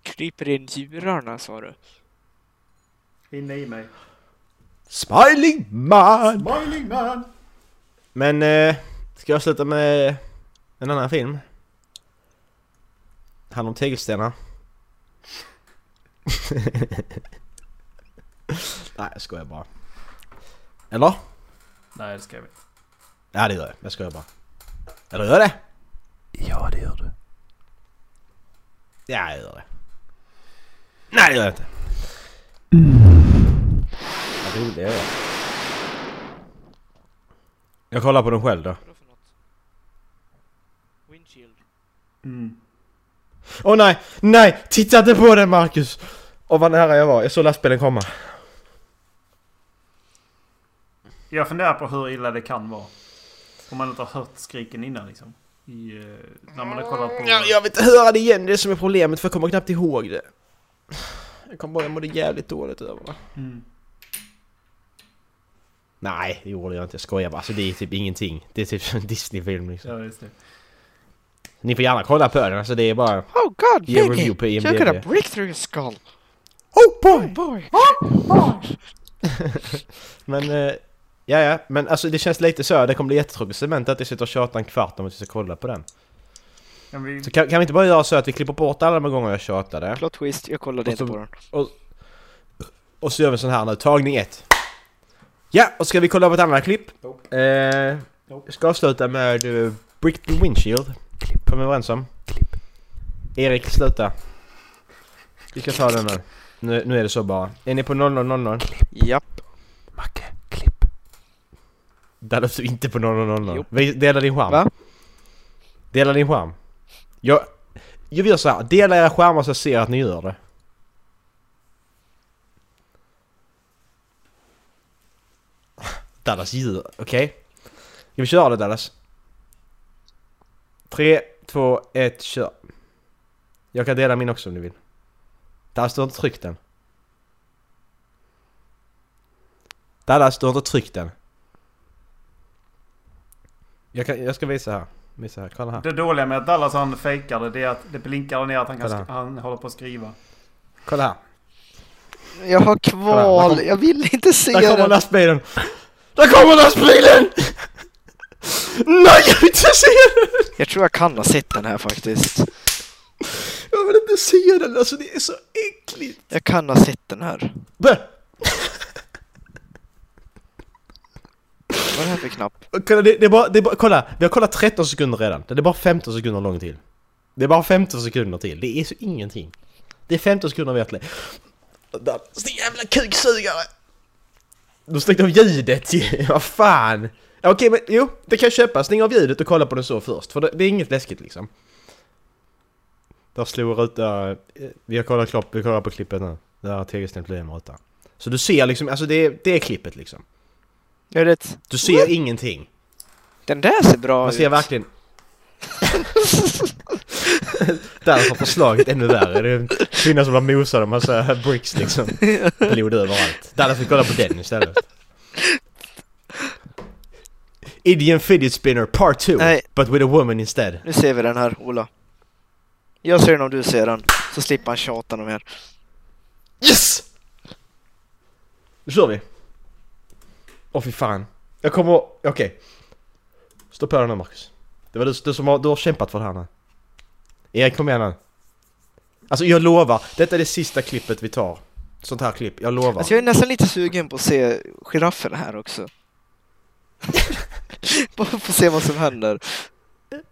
Kryper in djurarna sa du? Inne i mig. Smiling man! Smiling man! Men, eh, ska jag sluta med en annan film? Han om tegelstenar. Nej, jag skojar bara. Eller? Nej, det ska jag inte. Ja, det gör jag. Jag skojar bara. Eller gör jag det? Ja, det gör du. Ja, jag gör det. Nej, det gör jag inte. Det gör jag. Jag kollar på den själv då. Vadå för något? Windshield. Mm. Åh nej! Nej! Titta inte på den Marcus! Åh vad nära jag var. Jag såg lastbilen komma. Jag funderar på hur illa det kan vara. Om man inte har hört skriken innan liksom. I, eh, när man har kollat på... Ja, jag vill inte höra det igen, det är det som är problemet för jag kommer knappt ihåg det. Jag kommer bara jag mådde jävligt dåligt över det. Mm. Nej, det gjorde jag inte. Jag skojar bara. Alltså det är typ ingenting. Det är typ en Disney-film liksom. Ja, just det. Ni får gärna kolla på den, alltså det är bara... Oh god, Ge Piggy! review på You're gonna IMDb. break through your skull! Oh boy! Boy! Men, eh, ja ja, men alltså det känns lite så. Det kommer bli jättetråkigt cement att jag sitter och tjatar en kvart om att vi ska kolla på den. Kan vi... Så kan, kan vi inte bara göra så att vi klipper bort alla de gånger jag tjatade? Plot twist, jag kollade Och inte på den. Och så gör vi sån här nu, tagning ett. Ja, och ska vi kolla på ett annat klipp? Eh, jag ska avsluta med uh, Brick the Windshield. Kommer vi överens om? Erik, sluta. Vi ska ta den nu. nu. Nu är det så bara. Är ni på 0000? Japp. Macke, klipp. Där låter du inte på 0000. Jo. Vi- Dela din skärm. Va? Dela din skärm. Jag, jag gör så här. Dela era skärmar så jag ser att ni gör det. Dallas djur, okej? Ska vi köra det Dallas? 3, 2, 1, kör. Jag kan dela min också om ni vill. Dallas, du har inte tryckt den. Dallas, du har inte tryckt den. Jag, kan, jag ska visa här. Visa här, kolla här. Det dåliga med att Dallas han fejkar det, det är att det blinkar ner att han, kan han håller på att skriva. Kolla här. Jag har kval, där kom- jag vill inte se Där kommer den! lastbilen! Där kommer lastbilen! Nej, jag vill inte se den! Jag tror jag kan ha sett den här faktiskt. Jag vill inte se den, alltså det är så äckligt! Jag kan ha sett den här. Bä! Vad är det här för knapp? Kolla, det, det, är bara, det är bara, kolla, vi har kollat 13 sekunder redan. Det är bara 15 sekunder lång till. Det är bara 15 sekunder till. Det är så ingenting. Det är 15 sekunder vi har till. Där, Din jävla kuksugare! Du stängde av ljudet ju, vad fan! Okej Okej men jo, det kan jag köpa. Stäng av ljudet och kolla på den så först. För det, det är inget läskigt liksom. Där slog ruta... Eh, vi har kollat, klopp, vi kollar på klippet nu. Där har tegelsten blivit en ruta. Så du ser liksom, alltså det det är klippet liksom. Är det... Du ser ingenting. Den där ser bra Man ut. ser verkligen... Där har förslaget ännu värre. Det är en kvinna som blir mosad av massa bricks liksom. Blod överallt. Får vi kolla på den istället. Indian Fidget Spinner Part 2 Nej. But with a woman instead. Nu ser vi den här, Ola. Jag ser den om du ser den, så slipper han tjata mer. Yes! Nu kör vi. Åh fy fan. Jag kommer... Okej. Stå på den nu Marcus. Det var du, du som har, du har kämpat för det här nu. Erik kom igen nu. Alltså jag lovar, detta är det sista klippet vi tar. Sånt här klipp, jag lovar. Alltså jag är nästan lite sugen på att se giraffen här också. Bara för att se vad som händer.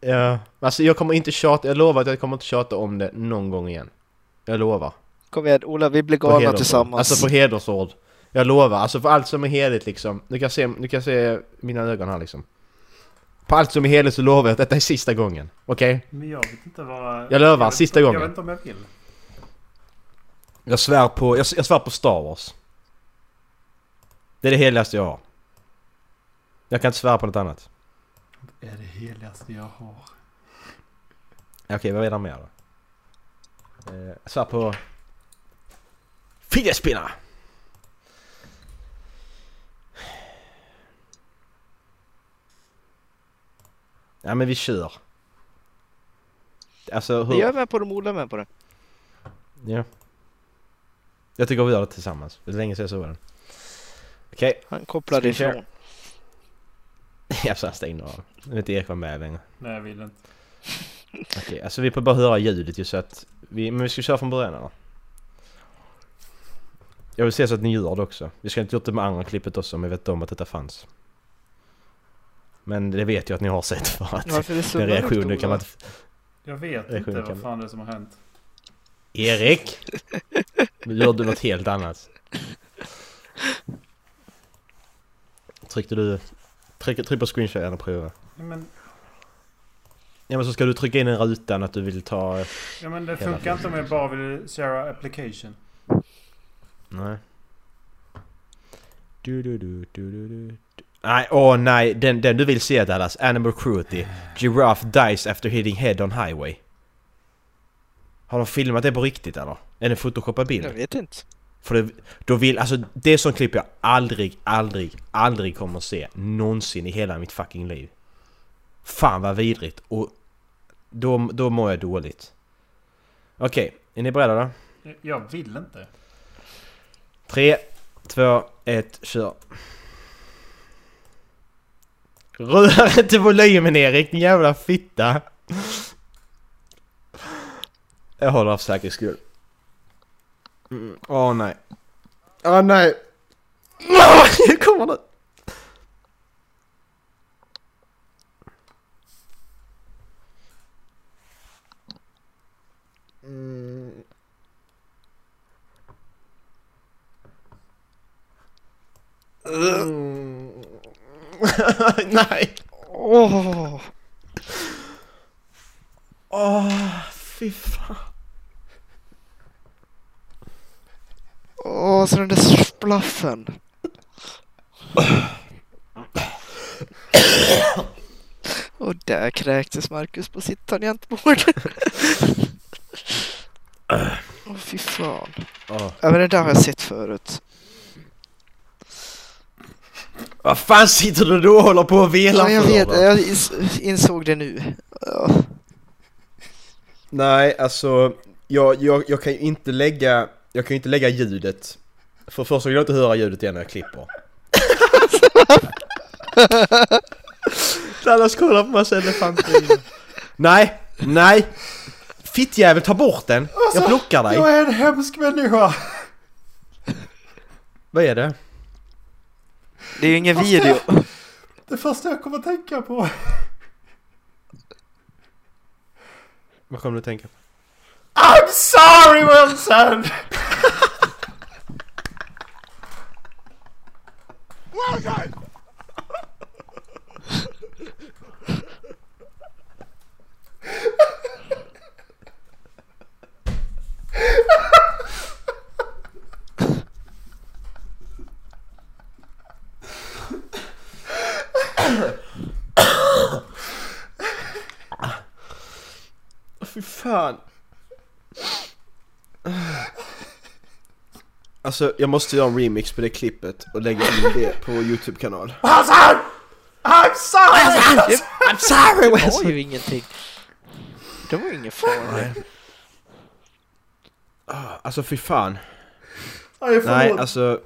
Ja, alltså jag kommer inte tjata, jag lovar att jag kommer inte tjata om det någon gång igen. Jag lovar. Kom igen, Ola, vi blir galna tillsammans. Alltså på hedersord. Jag lovar, alltså för allt som är heligt liksom. Du kan se, du kan se mina ögon här liksom. På allt som är heligt så lovar jag att detta är sista gången. Okej? Men jag vet inte vad... Jag lovar, vet sista inte- gången. Jag vet inte om jag vill. Jag svär på, jag, jag svär på Star Wars. Det är det heligaste jag har. Jag kan inte svära på något annat. Det är det heligaste jag har. Okej, vad är det mer då? Eh, jag svär på... Fidget Ja men vi kör. Alltså hur... Jag är med på det, Ola är med på det. Ja. Jag tycker vi gör det tillsammans. Det är länge sedan jag såg den. Okej. Han kopplade ifrån. Jag sa stängde av. Jag vet inte Erik var med längre. Nej, jag vill inte. Okej, alltså vi får bara höra ljudet ju så att... Vi, men vi ska köra från början eller? Jag vill se så att ni gör det också. Vi ska inte gjort det med andra klippet också om vi vet om att detta fanns. Men det vet jag att ni har sett för att Varför är det så den reaktionen kan man inte... Jag vet Det är inte vad fan det är som har hänt. Erik! Nu gör du något helt annat. Tryckte du... Tryck, tryck på screenshot och prova. Ja, men, Ja men så ska du trycka in en rutan att du vill ta... ja, men det funkar inte om jag bara vill share application. Nej. Du, du, du, du, du, du. Nej, åh nej, den, den du vill se Dallas, Animal Cruelty. Giraffe dies after hitting head on highway. Har de filmat det på riktigt eller? Är det en photoshopad bild? Jag vet inte. För det, då vill, alltså det sånt klipp jag aldrig, aldrig, aldrig kommer att se någonsin i hela mitt fucking liv. Fan vad vidrigt och då, då mår jag dåligt. Okej, är ni beredda då? Jag- Jag vill inte. Tre, två, ett, kör. Rör inte volymen Erik, din jävla fitta! Jag håller av för säkerhets skull. Mm, Åh nej. Åh nej! Åh, Nu kommer det! Mm. Mm. Nej! Åh! Åh, fy fan. Åh, så den där splaffen. Och där kräktes Marcus på sitt tangentbord. Åh, fy fan. Ja, men det där har jag sett förut. Vad fan sitter du då och håller på och velar Ja, jag för vet, då? jag ins- insåg det nu. Ja. Nej, alltså jag, jag, jag kan ju inte lägga, jag kan ju inte lägga ljudet. För först vill jag inte höra ljudet igen när jag klipper. Dallas kollar på massa elefanter. Nej, nej! Fittjävel, ta bort den! Jag blockar dig! Jag är en hemsk människa! Vad är det? Det är ju ingen Fast video. Det första jag kommer att tänka på. Vad kommer du tänka på? I'm sorry Wilson! Fy fan. Alltså jag måste göra en remix på det klippet och lägga in det på YouTube-kanal. Wilson! I'm sorry! I'm sorry Det var ju ingenting. Det var ju ingen fara. Alltså fy fan. Förlåt. Nej alltså.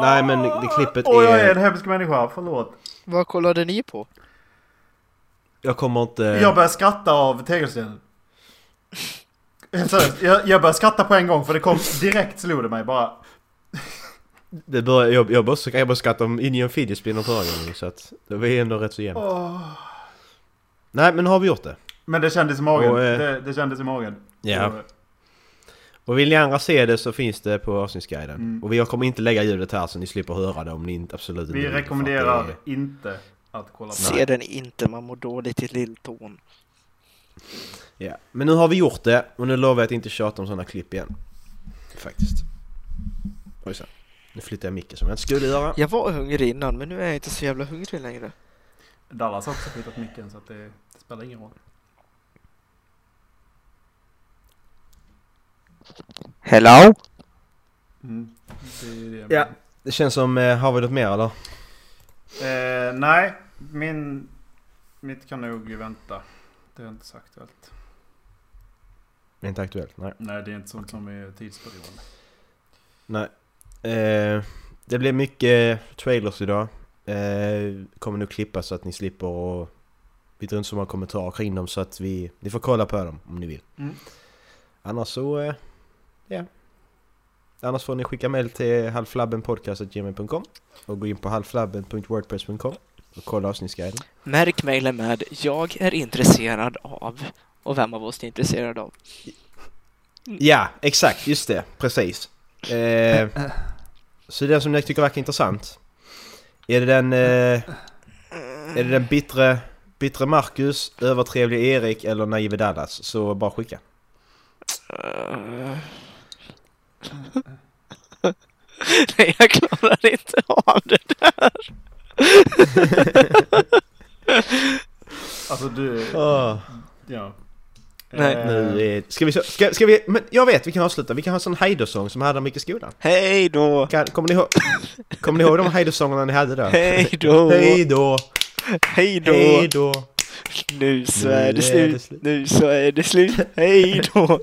Nej men det klippet Åh, jag är är... en hemsk människa, förlåt. Vad kollade ni på? Jag kommer inte... Jag började skratta av tegelstenen. Seriöst, jag, jag började skratta på en gång för det kom direkt slog det mig bara. Det börjar, jag, jag, bara, jag bara skrattade om Indian Fidget Spinner förra gången så att det var ändå rätt så jämnt. Nej men nu har vi gjort det. Men det kändes i magen. Och, eh, det, det kändes i magen. Ja. Och vill ni andra se det så finns det på avsnittsguiden. Mm. Och vi kommer inte lägga ljudet här så ni slipper höra det om ni inte absolut inte vi rekommenderar inte att kolla på Se den inte, man mår dåligt i lilltån. Ja, men nu har vi gjort det och nu lovar jag att inte tjata om sådana klipp igen. Faktiskt. Ojsan. Nu flyttar jag micken som jag inte skulle göra. Jag var hungrig innan, men nu är jag inte så jävla hungrig längre. Dallas har också flyttat micken så att det, det spelar ingen roll. Hello? Mm. Det det Ja. Det känns som, eh, har vi något mer eller? Eh, nej, min... Mitt kan nog vänta. Det är inte så aktuellt. Det är inte aktuellt, nej. Nej, det är inte sånt som är tidsberoende. Nej. Eh, det blir mycket trailers idag. Eh, kommer nu klippa så att ni slipper och vi drar inte så många kommentarer kring dem så att vi, ni får kolla på dem om ni vill. Mm. Annars så, eh, ja. Annars får ni skicka mail till halflabbenpodcast.gmail.com och gå in på halflabben.wordpress.com och kolla avsnittsguiden. Märk mejlen med “Jag är intresserad av” och vem av oss är intresserad av. Ja, exakt, just det, precis. Eh, så den som ni tycker verkar intressant. Är det den... Eh, är det den bittre, bittre Marcus, övertrevlig Erik eller naive Dallas? Så bara skicka. Nej, jag klarar inte av det där. Alltså du... Åh, Ja. Nej. Eh, nu är, ska vi, ska, ska vi... Men jag vet, vi kan avsluta. Vi kan ha en sån hejdåsång som hade om i skolan. Hej då! Kan, kommer, ni ihåg, kommer ni ihåg de hejdåsångerna ni hade då? Hej då! Hej då! Hej då! Hej då! Nu så Nu är det är slut. det slut. Nu så är det slut. Hej då!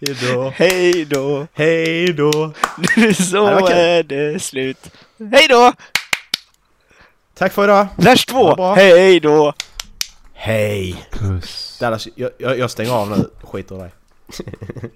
Hej då! Hej då! Hej då! Nu så är det slut. Hej då! Tack för idag! Ja, bra. Hej då! Hej! Puss. Dallas, jag, jag, jag stänger av nu. Skiter i dig.